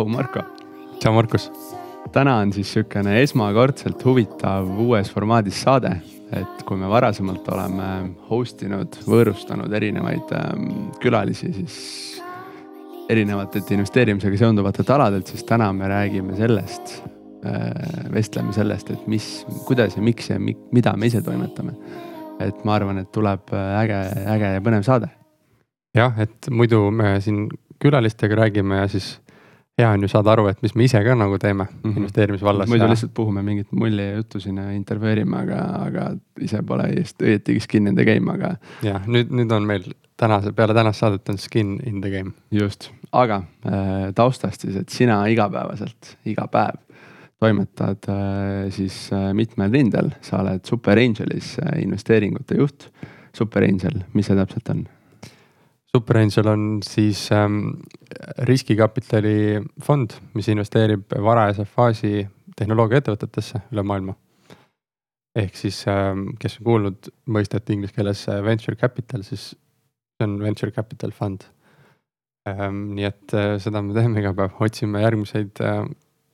tšau, Marko. tšau, Markus. täna on siis sihukene esmakordselt huvitav uues formaadis saade, et kui me varasemalt oleme host inud, võõrustanud erinevaid ähm, külalisi, siis erinevatelt investeerimisega seonduvatelt aladelt, siis täna me räägime sellest äh,, vestleme sellest, et mis, kuidas ja miks ja mi, mida me ise toimetame. et ma arvan, et tuleb äge, äge ja põnev saade. jah, et muidu me siin külalistega räägime ja siis hea on ju saada aru, et mis me ise ka nagu teeme mm -hmm. investeerimisvallas. muidu ja... lihtsalt puhume mingit mulli ja juttu siin ja intervjueerime, aga, aga ise pole õieti skin in the game, aga. jah, nüüd, nüüd on meil tänase, peale tänast saadet on skin in the game. just, aga äh, taustast siis, et sina igapäevaselt, iga päev toimetad äh, siis äh, mitmel rindel, sa oled Super Angelis äh, investeeringute juht. Super Angel, mis see täpselt on? Super Angel on siis ähm, riskikapitali fond, mis investeerib varajase faasi tehnoloogiaettevõtetesse üle maailma. ehk siis ähm, kes on kuulnud mõistet inglise keeles äh, venture capital, siis see on venture capital fund ähm,. nii et äh, seda me teeme iga päev, otsime järgmiseid äh,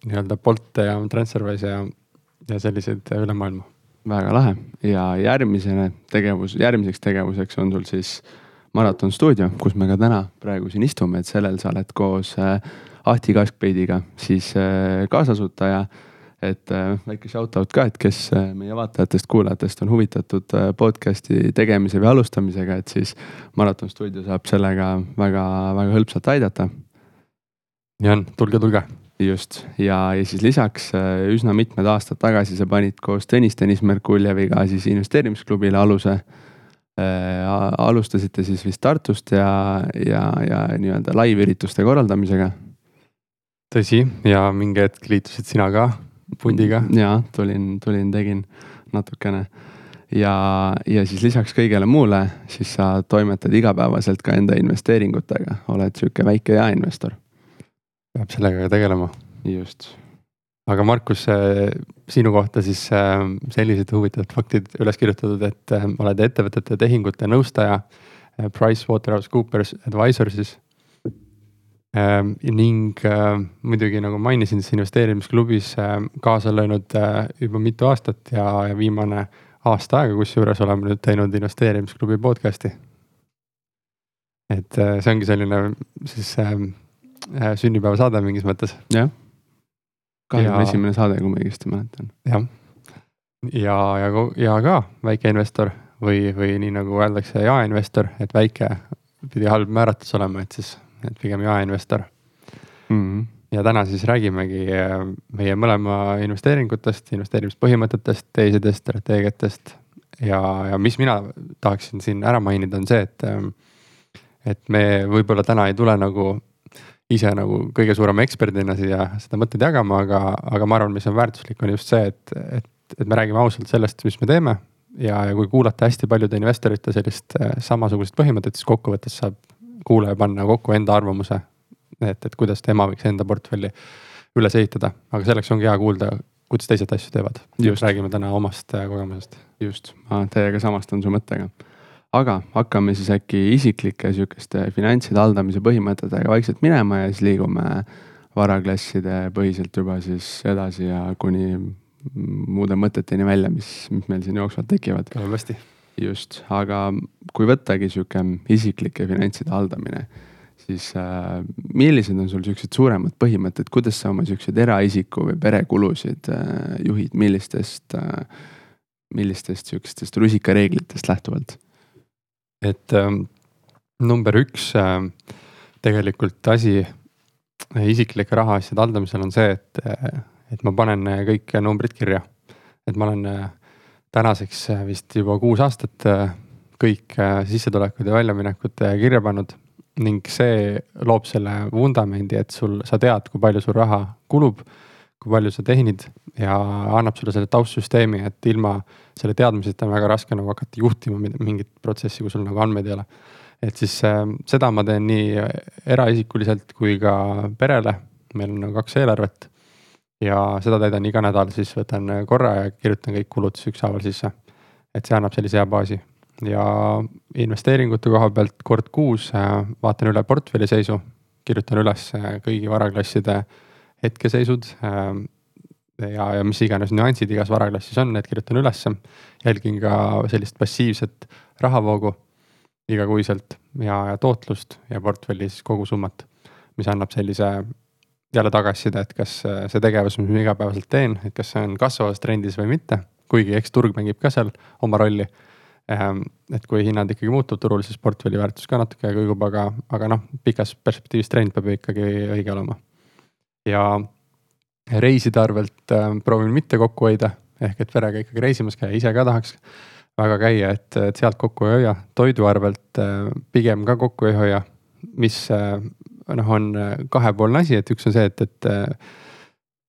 nii-öelda Bolte ja Transferwise'e ja, ja selliseid äh, üle maailma. väga lahe ja järgmisena tegevus, järgmiseks tegevuseks on sul siis äh, Maraton stuudio, kus me ka täna praegu siin istume, et sellel sa oled koos äh, Ahti Kaskpeidiga siis äh, kaasasutaja. et äh, väike shout out ka, et kes meie vaatajatest-kuulajatest on huvitatud podcast'i tegemise või alustamisega, et siis Maraton stuudio saab sellega väga-väga hõlpsalt aidata. nii on, tulge, tulge just ja, ja siis lisaks üsna mitmed aastad tagasi sa panid koos Tõnis Tõnis Merkuljeviga siis investeerimisklubile aluse Äh, alustasite siis vist Tartust ja, ja, ja nii-öelda laivürituste korraldamisega. tõsi, ja mingi hetk liitusid sina ka pundiga. ja tulin, tulin, tegin natukene ja, ja siis lisaks kõigele muule, siis sa toimetad igapäevaselt ka enda investeeringutega, oled sihuke väike jaeinvestor. peab sellega tegelema. just aga Markus, sinu kohta siis äh, sellised huvitavad faktid üles kirjutatud, et äh, oled ettevõtete tehingute nõustaja äh, PricewaterhouseCoopers Advisor siis. ning muidugi nagu mainisin, siis investeerimisklubis kaasa löönud juba mitu aastat ja, ja viimane aasta aega, kusjuures oleme nüüd teinud investeerimisklubi podcast'i. et see ongi selline siis sünnipäevasaade mingis mõttes. jah kahekümne esimene saade, kui ma õigesti mäletan. jah, ja, ja, ja, ja ka väikeinvestor või, või nii nagu öeldakse, jaeinvestor, et väike pidi halb määratlus olema, et siis, et pigem jaeinvestor mm. -hmm. ja täna siis räägimegi äh, meie mõlema investeeringutest, investeerimispõhimõtetest, teisedest strateegiatest. ja, ja mis mina tahaksin siin ära mainida, on see, et, äh, et me võib-olla täna ei tule nagu ise nagu kõige suurema eksperdina siia seda mõtteid jagama, aga, aga ma arvan, mis on väärtuslik, on just see, et, et, et me räägime ausalt sellest, mis me teeme. ja, ja kui kuulata hästi paljude investorite sellist äh, samasugust põhimõtet, siis kokkuvõttes saab kuulaja panna kokku enda arvamuse. et, et kuidas tema võiks enda portfelli üles ehitada, aga selleks ongi hea kuulda, kuidas teised asju teevad. räägime täna omast äh, kogemusest. just, ma täiega samastan su mõttega aga hakkame siis äkki isiklike sihukeste finantside haldamise põhimõtetega vaikselt minema ja siis liigume varaklasside põhiselt juba siis edasi ja kuni muude mõteteni välja, mis, mis meil siin jooksvalt tekivad. hästi. just, aga kui võttagi sihuke isiklike finantside haldamine, siis äh, millised on sul siuksed suuremad põhimõtted, kuidas sa oma siukseid eraisiku või perekulusid äh, juhid, millistest äh,, millistest sihukestest rusikareeglitest lähtuvalt? Et ähm, number üks äh, tegelikult asi isiklike rahaasjade haldamisel on see, et, äh, et ma panen äh, kõik numbrid kirja. et ma olen äh, tänaseks äh, vist juba kuus aastat äh, kõik sissetulekud ja väljaminekud kirja pannud ning see loob selle vundamendi, et sul, sa tead, kui palju sul raha kulub, kui palju sa teenid ja annab sulle selle taustsüsteemi, et ilma selle teadmiseta on väga raske nagu hakata juhtima mingit protsessi, kui sul nagu andmeid ei ole. et siis äh, seda ma teen nii eraisikuliselt kui ka perele, meil on nagu kaks eelarvet. ja seda täidan iga nädal, siis võtan korra ja kirjutan kõik kulud siis ükshaaval sisse. et see annab sellise hea baasi ja investeeringute koha pealt kord kuus äh, vaatan üle portfelli seisu. kirjutan üles kõigi varaklasside hetkeseisud ähm, ja, ja mis iganes nüansid igas varaklassis on, need kirjutan ülesse. jälgin ka sellist passiivset rahavoogu igakuiselt ja, ja tootlust ja portfelli siis kogusummat, mis annab sellise jälle tagasiside, et kas see tegevus, mis ma igapäevaselt teen, et kas see on kasvavas trendis või mitte. kuigi eks turg mängib ka seal oma rolli. Ehm, et kui hinnad ikkagi muutub turul, siis portfelli väärtus ka natuke kõigub, aga, aga noh, pikas perspektiivis trend peab ikkagi õige olema. Ja reiside arvelt äh, proovin mitte kokku hoida, ehk et perega ikkagi reisimas käia, ise ka tahaks väga käia, et, et sealt kokku ei hoia. toidu arvelt äh, pigem ka kokku ei hoia, mis äh, noh, on äh, kahepoolne asi, et üks on see, et, et äh,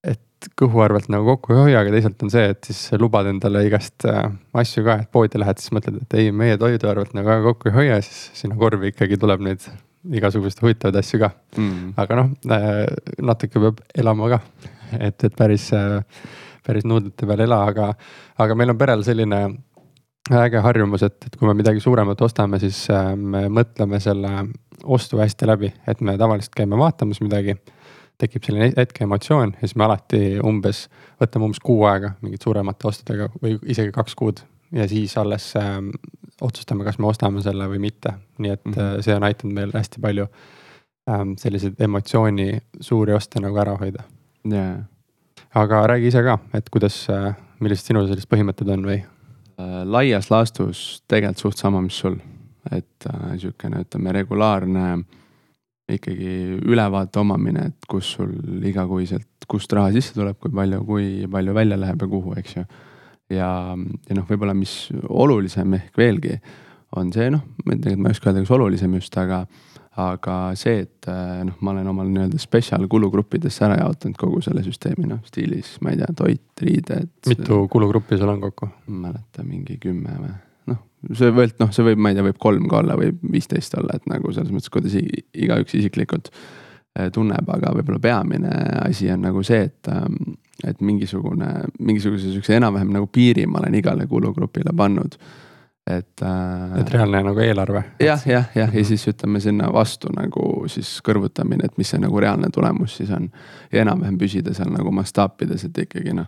et kõhu arvelt nagu kokku ei hoia, aga teisalt on see, et siis lubad endale igast äh, asju ka, et poodi lähed, siis mõtled, et ei, meie toidu arvelt nagu kokku ei hoia, siis sinna korvi ikkagi tuleb neid igasuguseid huvitavaid asju ka mm.. aga noh, natuke peab elama ka, et, et päris, päris nuudlite peal ela, aga, aga meil on perel selline äge harjumus, et, et kui me midagi suuremat ostame, siis me mõtleme selle ostu hästi läbi, et me tavaliselt käime vaatamas midagi. tekib selline hetke emotsioon ja siis me alati umbes, võtame umbes kuu aega mingite suuremate ostudega või isegi kaks kuud. ja siis alles äh, otsustame, kas me ostame selle või mitte, nii et mm -hmm. see on aidanud meil hästi palju ähm, selliseid emotsiooni suuri oste nagu ära hoida yeah.. aga räägi ise ka, et kuidas äh,, millised sinu sellised põhimõtted on või äh,? laias laastus tegelikult suht sama, mis sul et äh, sihukene, ütleme regulaarne ikkagi ülevaate omamine, et kus sul igakuiselt, kust raha sisse tuleb, kui palju, kui palju välja läheb ja kuhu, eks ju. Ja, ja noh, võib-olla mis olulisem ehk veelgi on see noh, tegelikult ma ei oska öelda, kas olulisem just, aga aga see, et äh, noh, ma olen omal nii-öelda spetsial kulugruppidesse ära jaotanud kogu selle süsteemi, noh stiilis, ma ei tea, toit, riided. mitu kulugruppi sul on kokku? ma ei mäleta, mingi kümme või see võib, noh, see võib, ma ei tea, võib kolm ka olla või viisteist olla, et nagu selles mõttes, kuidas igaüks isiklikult tunneb, aga võib-olla peamine asi on nagu see, et, ähm, et mingisugune, mingisuguse sihukese enam-vähem nagu piiri ma olen igale kulugrupile pannud. et äh,. et reaalne nagu eelarve. jah, jah, jah, ja siis ütleme sinna vastu nagu siis kõrvutamine, et mis see nagu reaalne tulemus siis on. ja enam-vähem püsida seal nagu mastaapides, et ikkagi noh,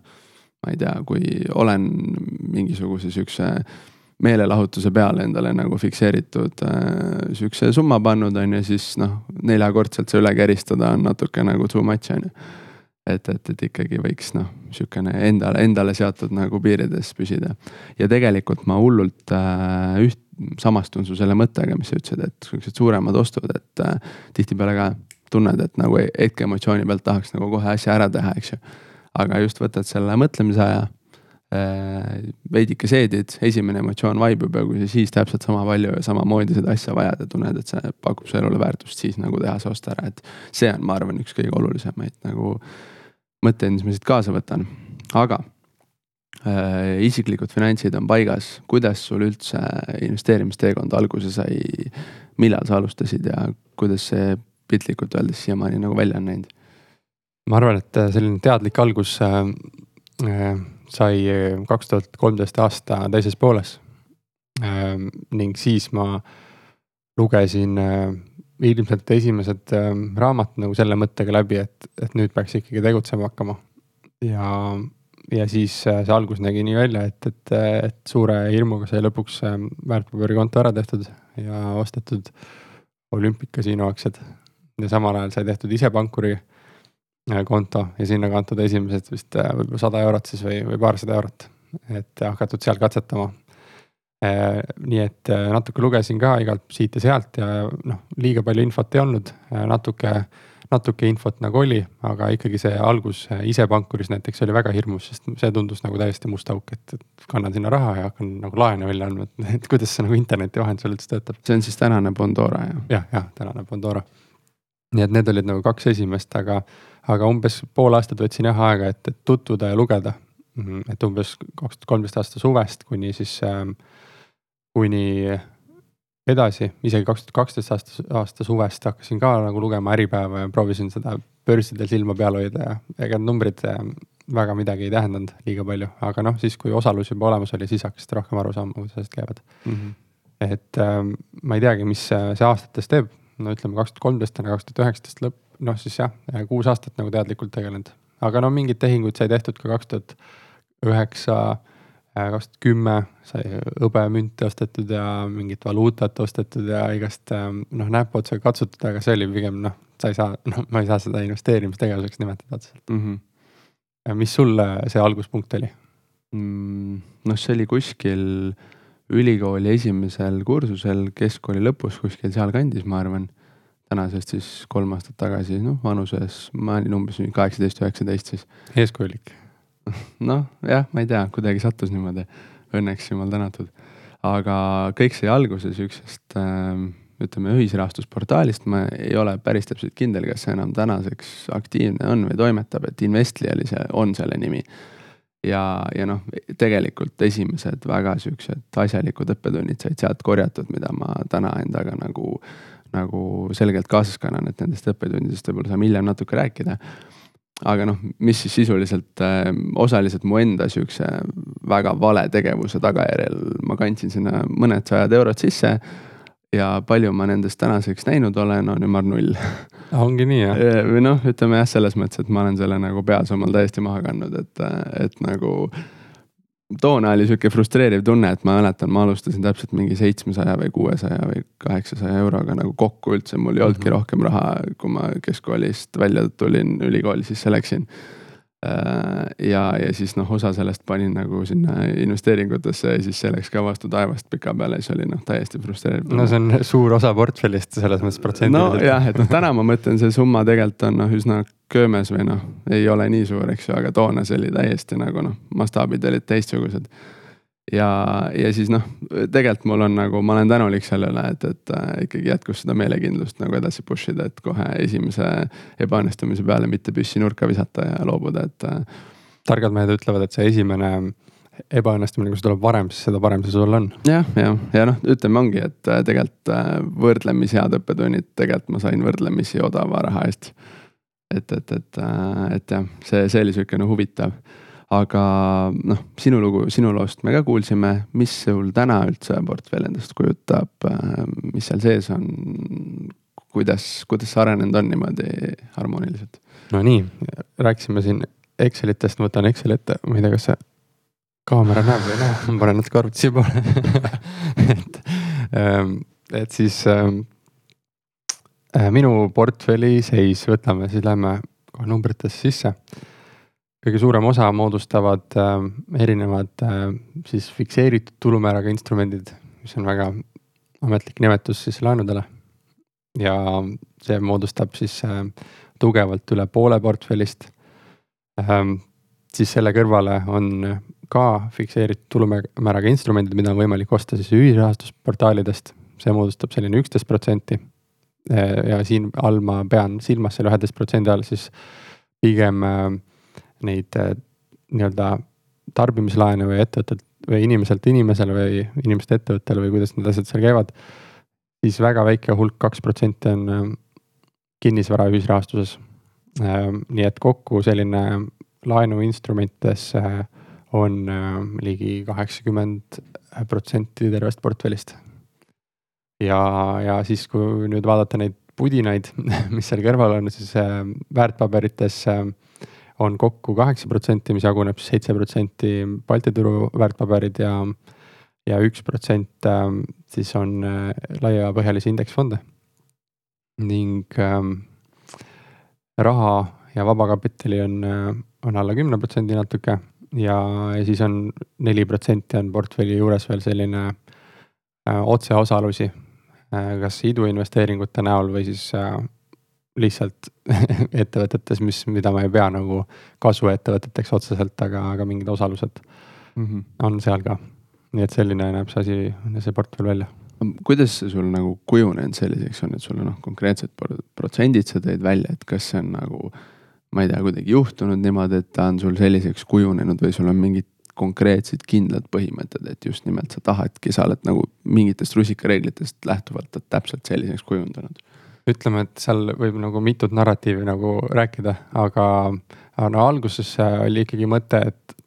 ma ei tea, kui olen mingisuguse sihukese meelelahutuse peale endale nagu fikseeritud äh, sihukese summa pannud, on ju, siis noh, neljakordselt see üle käristada on natuke nagu too much, on ju. et, et, et ikkagi võiks noh, sihukene endale, endale seatud nagu piirides püsida. ja tegelikult ma hullult äh, üht, samastun su selle mõttega, mis sa ütlesid, et sihukesed suuremad ostud, et äh, tihtipeale ka tunned, et nagu hetkeemotsiooni pealt tahaks nagu kohe asja ära teha, eks ju. aga just võtad selle mõtlemise aja veidike seedid, esimene emotsioon vaibub ja kui sa siis täpselt sama palju ja samamoodi seda asja vajad ja tunned, et see pakub su elule väärtust, siis nagu teha see ost ära, et. see on, ma arvan, üks kõige olulisemaid nagu mõtteid, mis ma siit kaasa võtan, aga äh,. isiklikud finantsid on paigas, kuidas sul üldse investeerimisteekond alguse sai? millal sa alustasid ja kuidas see piltlikult öeldes siiamaani nagu välja on näinud? ma arvan, et selline teadlik algus äh, äh sai eh, kaks tuhat kolmteist aasta teises pooles. Ehm, ning siis ma lugesin eh, ilmselt esimesed eh, raamatud nagu selle mõttega läbi, et, et nüüd peaks ikkagi tegutsema hakkama. ja, ja siis see algus nägi nii välja, et, et, et suure hirmuga sai lõpuks väärtpaberikonto ära tehtud ja ostetud olümpikasiino aktsiad. ja samal ajal sai tehtud ise pankuri Äh, konto ja sinna kantud esimesed vist äh, võib-olla sada eurot siis või, või paarsada eurot. et hakatud seal katsetama. Äh, nii et natuke lugesin ka igalt siit ja sealt ja noh, liiga palju infot ei olnud, natuke, natuke infot nagu oli, aga ikkagi see algus ise pankuris näiteks oli väga hirmus, sest see tundus nagu täiesti must auk, et, et kannan sinna raha ja hakkan nagu laene välja andma, et, et kuidas see nagu interneti vahendusel üldse töötab. see on siis tänane Bondora jah? jah, jah, tänane Bondora. nii et need olid nagu kaks esimest, aga aga umbes pool aastat võtsin jah aega, et, et tutvuda ja lugeda. Mhm, et umbes kaks tuhat kolmteist aasta suvest kuni siis äh,, kuni edasi, isegi kaks tuhat kaksteist aasta, aasta suvest hakkasin ka nagu lugema Äripäeva ja proovisin seda börsidel silma peal hoida ja ega numbrid äh, väga midagi ei tähendanud liiga palju, aga noh, siis kui osalus juba olemas oli, siis hakkasid rohkem aru saama, kuidas asjad käivad mm. -hmm. et äh, ma ei teagi, mis see aastates teeb no ütleme kaks tuhat kolmteist, kaks tuhat üheksateist lõpp, noh siis jah, kuus aastat nagu teadlikult tegelenud. aga no mingeid tehinguid sai tehtud ka kaks tuhat üheksa, kaks tuhat kümme sai hõbemünte ostetud ja mingit valuutat ostetud ja igast noh, näpuotsaga katsutud, aga see oli pigem noh, sa ei saa, noh, ma ei saa seda investeerimistegevuseks nimetada otseselt mm. -hmm. mis sul see alguspunkt oli mm,? noh, see oli kuskil ülikooli esimesel kursusel, keskkooli lõpus kuskil sealkandis, ma arvan. Tänasest siis kolm aastat tagasi, noh vanuses, ma olin umbes kaheksateist, üheksateist siis. eeskujulik noh, jah, ma ei tea, kuidagi sattus niimoodi. Õnneks jumal tänatud. aga kõik sai alguse sihukesest äh, ütleme ühisrahastusportaalist, ma ei ole päris täpselt kindel, kas see enam tänaseks aktiivne on või toimetab, et Investli oli see, on selle nimi. ja, ja noh, tegelikult esimesed väga siuksed asjalikud õppetunnid said sealt korjatud, mida ma täna endaga nagu, nagu selgelt kaasas kannan, et nendest õppetundidest võib-olla saame hiljem natuke rääkida aga noh, mis siis sisuliselt äh, osaliselt mu enda sihukese väga vale tegevuse tagajärjel ma kandsin sinna mõned sajad eurod sisse. ja palju ma nendest tänaseks näinud olen, on ümar null. ongi nii jah? või noh, ütleme jah, selles mõttes, et ma olen selle nagu peas omal täiesti maha kandnud, et, et nagu toona oli sihuke frustreeriv tunne, et ma mäletan, ma alustasin täpselt mingi seitsmesaja või kuuesaja või kaheksasaja euroga nagu kokku üldse, mul ei olnudki -hmm. rohkem raha, kui ma keskkoolist välja tulin, ülikooli sisse läksin ja, ja siis noh, osa sellest panin nagu sinna investeeringutesse ja siis see läks ka vastu taevast pikapeale, siis oli noh, täiesti frustreeriv. no see on suur osa portfellist selles mõttes protsendiliselt. nojah, et noh, täna ma mõtlen, see summa tegelikult on noh, üsna köömes või noh, ei ole nii suur, eks ju, aga toona see oli täiesti nagu noh, mastaabid olid teistsugused ja, ja siis noh, tegelikult mul on nagu, ma olen tänulik sellele, et, et äh, ikkagi jätkus seda meelekindlust nagu edasi push ida, et kohe esimese ebaõnnestumise peale mitte püssi nurka visata ja loobuda, et äh,. targad mehed ütlevad, et see esimene ebaõnnestumine, kui see tuleb varem, siis seda parem see sul on. jah, ja, ja noh, ütleme ongi, et äh, tegelikult võrdlemisi head õppetunnid, tegelikult ma sain võrdlemisi odava raha eest. et, et, et, et jah, see, see oli siukene huvitav aga noh, sinu lugu, sinu loost me ka kuulsime, mis sul täna üldse portfell endast kujutab, äh, mis seal sees on? kuidas, kuidas see arenenud on niimoodi harmooniliselt? no nii, rääkisime siin Excelitest, ma võtan Exceli ette, ma ei tea, kas see kaamera näeb või ei näe, ma panen natuke arvuti siiapoole et, ähm, et siis ähm, äh, minu portfelli seis, võtame siis lähme kohe numbritesse sisse kõige suurem osa moodustavad äh, erinevad äh, siis fikseeritud tulumääraga instrumendid, mis on väga ametlik nimetus siis laenudele. ja see moodustab siis äh, tugevalt üle poole portfellist ähm,. siis selle kõrvale on ka fikseeritud tulumääraga instrumendid, mida on võimalik osta siis ühisrahastusportaalidest, see moodustab selline üksteist protsenti. Äh, ja siin all ma pean silmas selle üheteist protsendi all siis pigem äh, neid äh, nii-öelda tarbimislaene või ettevõttelt või inimeselt inimesele või inimesest ettevõttele või kuidas need asjad seal käivad. siis väga väike hulk, kaks protsenti on äh, kinnisvara ühisrahastuses. Äh, nii et kokku selline laenuinstrumentides on ligi kaheksakümmend protsenti tervest portfellist. ja, ja siis, kui nüüd vaadata neid pudinaid, mis seal kõrval on, siis väärtpaberites on kokku kaheksa protsenti, mis jaguneb siis seitse protsenti Balti turu väärtpaberid ja, ja üks protsent ähm, siis on äh, laiapõhjalisi indeksfonde. ning ähm, raha ja vabakapitali on, äh, on alla kümne protsendi natuke ja, ja siis on neli protsenti on portfelli juures veel selline äh, otseosalusi äh,. kas iduinvesteeringute näol või siis äh, lihtsalt ettevõtetes, mis, mida ma ei pea nagu kasvuettevõteteks otseselt, aga, aga mingid osalused mm -hmm. on seal ka. nii et selline näeb see asi, see portfell välja. kuidas see sul nagu kujunenud selliseks on, et sul on noh, konkreetsed protsendid sa tõid välja, et kas see on nagu ma ei tea, kuidagi juhtunud niimoodi, et ta on sul selliseks kujunenud või sul on mingid konkreetsed kindlad põhimõtted, et just nimelt sa tahadki, sa oled nagu mingitest rusikareeglitest lähtuvalt täpselt selliseks kujundanud ütleme, et seal võib nagu mitut narratiivi nagu rääkida, aga, aga no alguses oli ikkagi mõte, et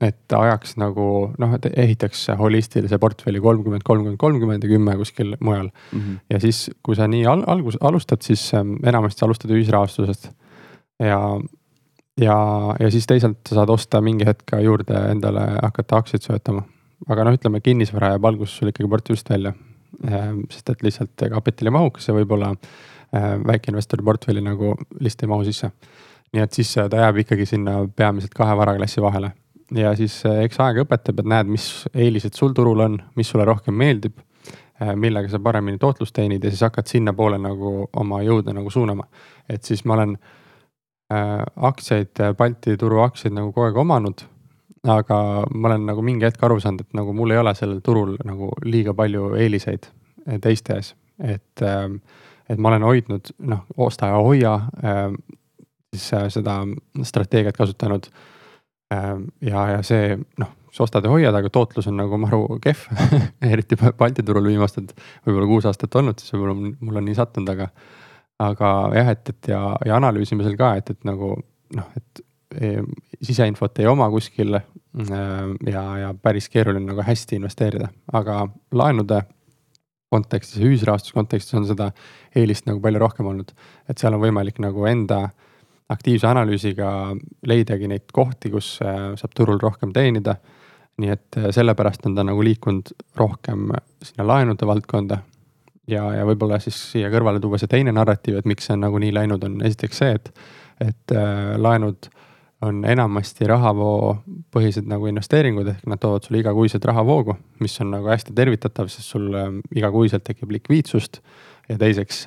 et ajaks nagu noh, et ehitaks holistilise portfelli kolmkümmend, kolmkümmend, kolmkümmend ja kümme kuskil mujal mm. -hmm. ja siis, kui sa nii al algus, alustad, siis ähm, enamasti alustad ühisrahastusest. ja, ja, ja siis teisalt sa saad osta mingi hetk ka juurde endale hakata aktsiaid soetama. aga noh, ütleme kinnisvara jääb alguses sul ikkagi portfellist välja. Ähm, sest et lihtsalt kapital ei mahukas ja võib-olla äh, väikeinvestori portfelli nagu lihtsalt ei mahu sisse. nii et siis ta jääb ikkagi sinna peamiselt kahe varaklassi vahele ja siis eks aeg õpetab, et näed, mis eelised sul turul on, mis sulle rohkem meeldib. Millega sa paremini tootlust teenid ja siis hakkad sinnapoole nagu oma jõude nagu suunama. et siis ma olen äh, aktsiaid, Balti turu aktsiaid nagu kogu aeg omanud. Aga ma olen nagu mingi hetk aru saanud, et nagu mul ei ole sellel turul nagu liiga palju eeliseid teiste ees, et äh,. et ma olen hoidnud noh, osta ja hoia äh, siis äh, seda strateegiat kasutanud äh, Ehm, ja, ja see noh, sa ostad ja hoiad, aga tootlus on nagu maru kehv eriti Balti turul viimased võib-olla kuus aastat olnud, siis võib-olla mul on nii sattunud, aga. aga jah, et, et ja, ja analüüsimisel ka, et, et nagu noh, et siseinfot ei oma kuskil e,. ja, ja päris keeruline nagu hästi investeerida, aga laenude kontekstis ja ühisrahastuse kontekstis on seda eelist nagu palju rohkem olnud. et seal on võimalik nagu enda aktiivse analüüsiga leidagi neid kohti, kus äh, saab turul rohkem teenida. nii et äh, sellepärast on ta nagu liikunud rohkem sinna laenude valdkonda. ja, ja võib-olla siis siia kõrvale tuua see teine narratiiv, et miks see on nagu nii läinud, on esiteks see, et, et äh, laenud on enamasti rahavoopõhised nagu investeeringud, ehk nad toovad sulle igakuiselt rahavoogu, mis on nagu hästi tervitatav, sest sul igakuiselt tekib likviidsust. ja teiseks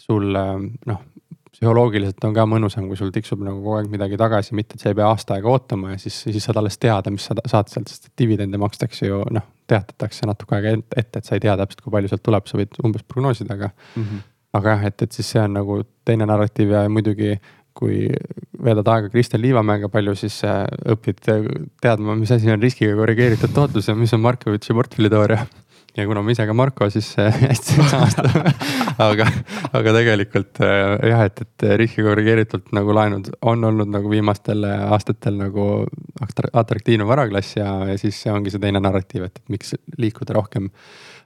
sul noh, psühholoogiliselt on ka mõnusam, kui sul tiksub nagu kogu aeg midagi tagasi, mitte et sa ei pea aasta aega ootama ja siis, siis saad alles teada, mis sa saad sealt, sest dividende makstakse ju noh, teatatakse natuke aega ette, et sa ei tea täpselt, kui palju sealt tuleb, sa võid umbes prognoosida, aga mm. -hmm. aga jah, et, et siis see on nagu teine narratiiv ja muidugi kui veedad aega Kristel Liivamäega palju, siis äh, õpid teadma, mis asi on riskiga korrigeeritud tootlus ja mis on Markovitši portfelliteooria. Ja kuna ma ise ka Marko, siis hästi samastab aga, aga tegelikult äh, jah, et, et riski korrigeeritult nagu laenud on olnud nagu viimastel aastatel nagu atraktiivne varaklass ja, ja siis see ongi see teine narratiiv, et miks liikuda rohkem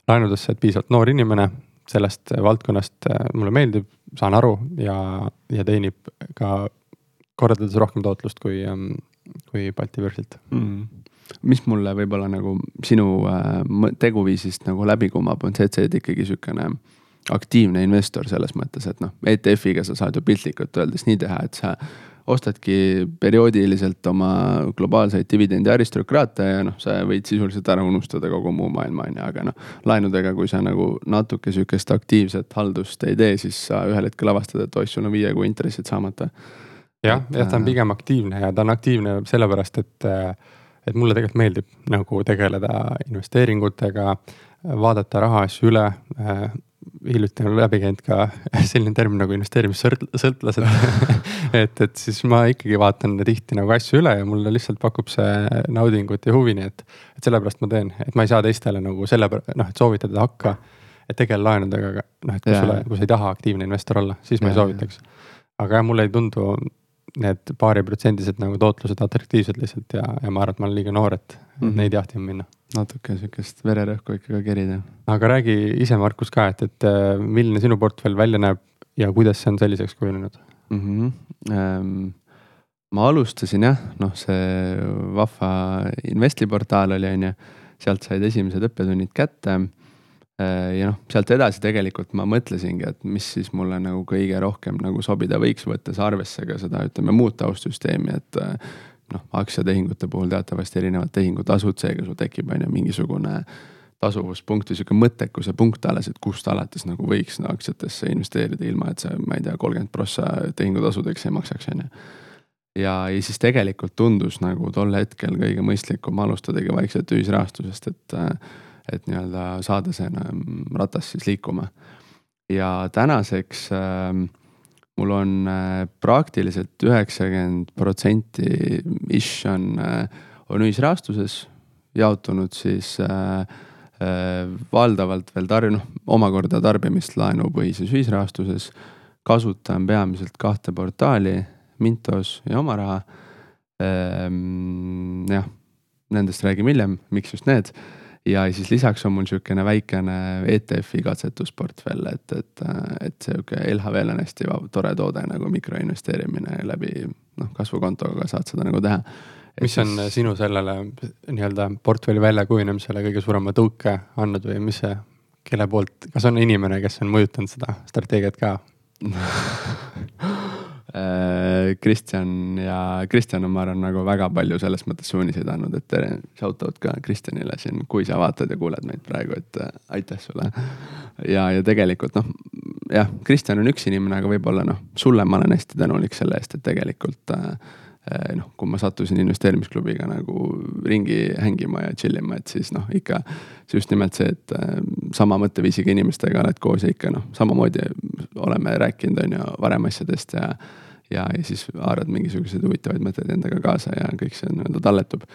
laenudesse, et piisavalt noor inimene sellest valdkonnast äh, mulle meeldib, saan aru ja, ja teenib ka kordades rohkem tootlust kui, ähm, kui Balti börsilt mm mis mulle võib-olla nagu sinu äh, teguviisist nagu läbi kumab, on see, et sa oled ikkagi sihukene aktiivne investor selles mõttes, et noh, ETF-iga sa saad ju piltlikult öeldes nii teha, et sa ostadki perioodiliselt oma globaalseid dividendi aristokraate ja noh, sa võid sisuliselt ära unustada kogu muu maailma, on ju, aga noh. laenudega, kui sa nagu natuke sihukest aktiivset haldust ei tee, siis sa ühel hetkel avastad, et oih, sul on viie kuu intressid saamata. jah, jah, ta on äh, pigem aktiivne ja ta on aktiivne sellepärast, et äh, et mulle tegelikult meeldib nagu tegeleda investeeringutega, vaadata rahaasju üle äh, hiljuti on läbi käinud ka selline termin nagu investeerimissõltlased et, et siis ma ikkagi vaatan tihti nagu asju üle ja mulle lihtsalt pakub see naudingut ja huvi, nii et. et sellepärast ma teen, et ma ei saa teistele nagu selle, noh, et soovitada hakka. et tegele laenudega, noh, et kui sulle, kui sa ei taha aktiivne investor olla, siis ma ja, ei soovitaks. aga jah, mulle ei tundu need paariprotsendised nagu tootlused atraktiivsed lihtsalt ja, ja ma arvan, et ma olen liiga noor, et mm -hmm. neid jahtima minna. natuke sihukest vererõhku ikka ka kerida. aga räägi ise, Markus ka, et, et äh, milline sinu portfell välja näeb ja kuidas see on selliseks kujunenud mm? -hmm. Ähm, ma alustasin jah, noh, see vahva Investli portaal oli, on ju, sealt said esimesed õppetunnid kätte ja noh, sealt edasi tegelikult ma mõtlesingi, et mis siis mulle nagu kõige rohkem nagu sobida võiks, võttes arvesse ka seda, ütleme muud taustsüsteemi, et. Äh, noh, aktsiatehingute puhul teatavasti erinevad tehingutasud, seega sul tekib, on ju, mingisugune tasuvuspunkt või sihuke mõttekuse punkt alles, et kust alates nagu võiks no, aktsiatesse investeerida, ilma et sa, ma ei tea, kolmkümmend prossa tehingutasudeks ei maksaks, on ju. ja, ja siis tegelikult tundus nagu tol hetkel kõige mõistlikum alustadagi vaikselt ühisrahastusest, et äh, et nii-öelda saada see ratas siis liikuma. ja tänaseks äh, mul on äh, praktiliselt üheksakümmend protsenti ish on äh,, on ühisrahastuses jaotunud siis äh, äh, valdavalt veel tarb-, noh omakorda tarbimist laenupõhises ühisrahastuses. kasutan peamiselt kahte portaali, Mintos ja Oma Raha Ehm, jah, nendest räägime hiljem, miks just need ja siis lisaks on mul sihukene väikene ETF-i katsetusportfell, et, et, et sihuke LHV-l on hästi tore toode nagu mikroinvesteerimine läbi noh, kasvukontoga saad seda nagu teha. mis on siis... sinu sellele nii-öelda portfelli väljakujunemisele kõige suurema tõuke andnud või mis see, kelle poolt, kas on inimene, kes on mõjutanud seda strateegiat ka Kristjan ja Kristjan on, ma arvan, nagu väga palju selles mõttes suuniseid andnud, et shout out ka Kristjanile siin, kui sa vaatad ja kuuled meid praegu, et äh, aitäh sulle. ja, ja tegelikult noh, jah, Kristjan on üks inimene, aga võib-olla noh, sulle ma olen hästi tänulik selle eest, et tegelikult äh, äh noh, kui ma sattusin investeerimisklubiga nagu ringi hängima ja chill ima, et siis noh, ikka just nimelt see, et äh, sama mõtteviisiga inimestega oled koos ja ikka noh, samamoodi oleme rääkinud, on ju, varem asjadest ja ja, ja siis haarad mingisuguseid huvitavaid mõtteid endaga kaasa ja kõik see nii-öelda talletub.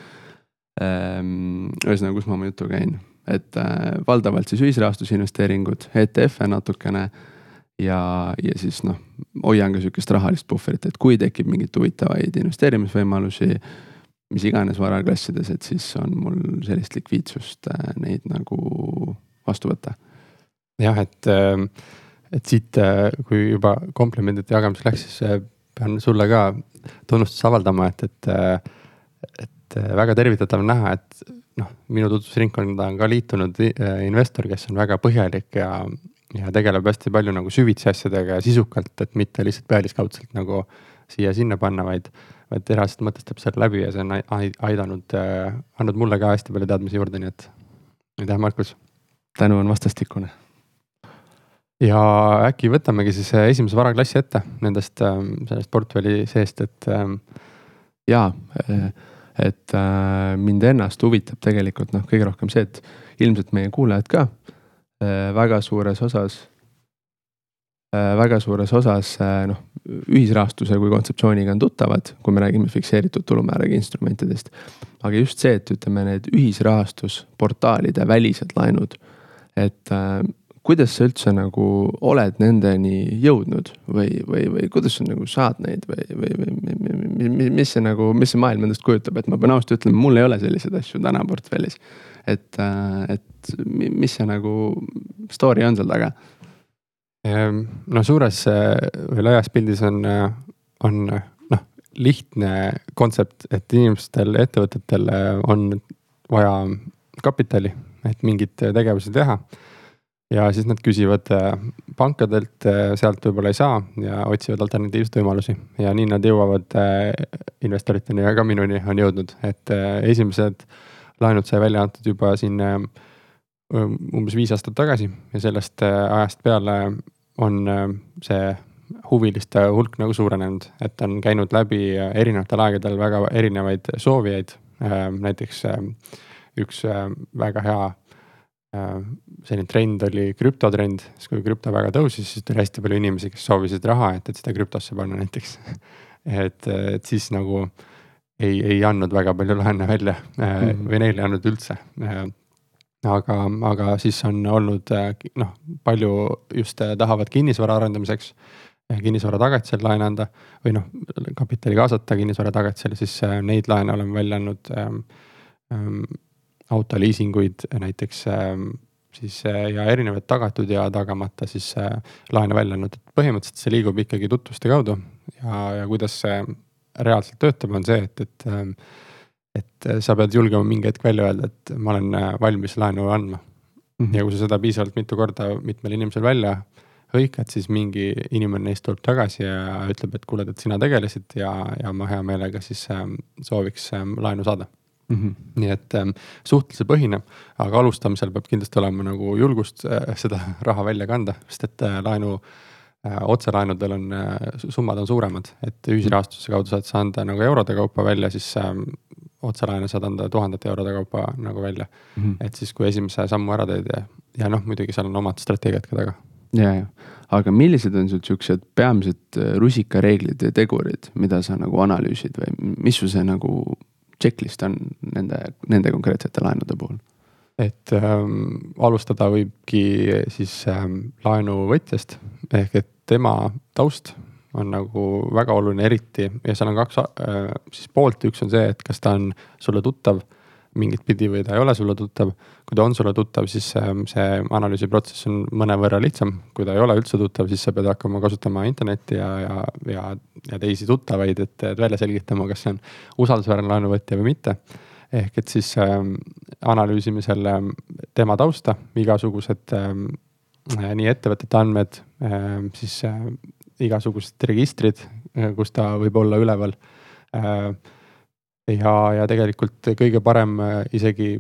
Ehm, ühesõnaga, kus ma oma jutu käin, et äh, valdavalt siis ühisrahastusinvesteeringud, ETF-e natukene ja, ja siis noh, hoian ka sihukest rahalist puhvrit, et kui tekib mingeid huvitavaid investeerimisvõimalusi, mis iganes varaklassides, et siis on mul sellist likviidsust äh, neid nagu vastu võtta. jah, et, äh, et siit, kui juba komplimendide jagamiseks läks, siis pean sulle ka tunnustust avaldama, et, et, et väga tervitatav näha, et noh, minu tutvusringkonda on ka liitunud investor, kes on väga põhjalik ja, ja tegeleb hästi palju nagu süvitsi asjadega ja sisukalt, et mitte lihtsalt pealiskaudselt nagu siia-sinna panna, vaid, vaid reaalselt mõtestab selle läbi ja see on aidanud, andnud mulle ka hästi palju teadmisi juurde, nii et aitäh, Markus. tänu on vastastikune ja äkki võtamegi siis äh, esimese varaklassi ette nendest, ähm, sellest portfelli seest, et. Ähm, jaa, äh, et äh, mind ennast huvitab tegelikult noh, kõige rohkem see, et ilmselt meie kuulajad ka väga suures osas, väga suures osas noh, ühisrahastuse kui kontseptsiooniga on tuttavad, kui me räägime fikseeritud tulumääraga instrumentidest. aga just see, et ütleme, need ühisrahastusportaalide välised laenud, et kuidas sa üldse nagu oled nendeni jõudnud või, või, või kuidas sa nagu saad neid või, või, või mis see nagu, mis see maailm endast kujutab, et ma pean ausalt ütlema, mul ei ole selliseid asju täna portfellis. et, et mis see nagu story on seal taga? Ehm, no suures või laias pildis on, on noh, lihtne kontsept, et inimestel, ettevõtetel on vaja kapitali, et mingeid tegevusi teha ja siis nad küsivad äh, pankadelt, äh, sealt võib-olla ei saa ja otsivad alternatiivseid võimalusi ja nii nad jõuavad äh, investoriteni ja ka minuni on jõudnud, et esimesed laenud sai välja antud juba siin umbes viis aastat tagasi ja sellest ajast peale on see huviliste hulk nagu suurenenud, et on käinud läbi erinevatel aegadel väga erinevaid soovijaid. näiteks üks väga hea selline trend oli krüptotrend, siis kui krüpto väga tõusis, siis tuli hästi palju inimesi, kes soovisid raha, et, et seda krüptosse panna näiteks et, et siis nagu ei, ei andnud väga palju laene välja mm -hmm. või neile ei andnud üldse. Äh, aga, aga siis on olnud noh, palju just tahavad kinnisvara arendamiseks kinnisvara tagatisel laene anda või noh, kapitali kaasata kinnisvara tagatisel, siis neid laene oleme välja andnud ähm, ähm, autoliisinguid näiteks ähm, siis äh, ja erinevaid tagatud ja tagamata siis äh, laene välja andnud, et põhimõtteliselt see liigub ikkagi tutvuste kaudu ja, ja kuidas see reaalselt töötab, on see, et, et. Ähm, et sa pead julgema mingi hetk välja öelda, et ma olen äh, valmis laenu andma mm. -hmm. ja kui sa seda piisavalt mitu korda mitmel inimesel välja hõikad, siis mingi inimene neist tuleb tagasi ja ütleb, et kuule, et sina tegelesid ja, ja ma hea meelega siis ähm, sooviks laenu saada Mm -hmm. nii et ähm, suhtlusepõhine, aga alustamisel peab kindlasti olema nagu julgust äh, seda raha välja kanda, sest et äh, laenu äh,, otselaenudel on äh,, summad on suuremad, et ühisrahastuse kaudu saad sa anda nagu eurode kaupa välja, siis ähm, otselaene saad anda tuhandete eurode kaupa nagu välja mm. -hmm. et siis, kui esimese sammu ära teed ja, ja noh, muidugi seal on omad strateegiad ka taga. ja, ja, aga millised on sul siuksed peamised äh, rusikareeglid ja tegurid, mida sa nagu analüüsid või mis su see nagu checklist on nende, nende konkreetsete laenude puhul? et ähm, alustada võibki siis ähm, laenuvõtjast ehk et tema taust on nagu väga oluline, eriti. Ja seal on kaks äh, siis poolt, üks on see, et kas ta on sulle tuttav mingit pidi või ta ei ole sulle tuttav. kui ta on sulle tuttav, siis ähm, see analüüsiprotsess on mõnevõrra lihtsam, kui ta ei ole üldse tuttav, siis sa pead hakkama kasutama internetti ja, ja, ja, ja teisi tuttavaid, et, välja selgitama, kas see on usaldusväärne laenuvõtja või mitte. ehk et siis ähm, analüüsime selle tema tausta, igasugused ähm, nii ettevõtete andmed ähm,, siis äh, igasugused registrid, äh, kus ta võib olla üleval äh, ja, ja tegelikult kõige parem äh, isegi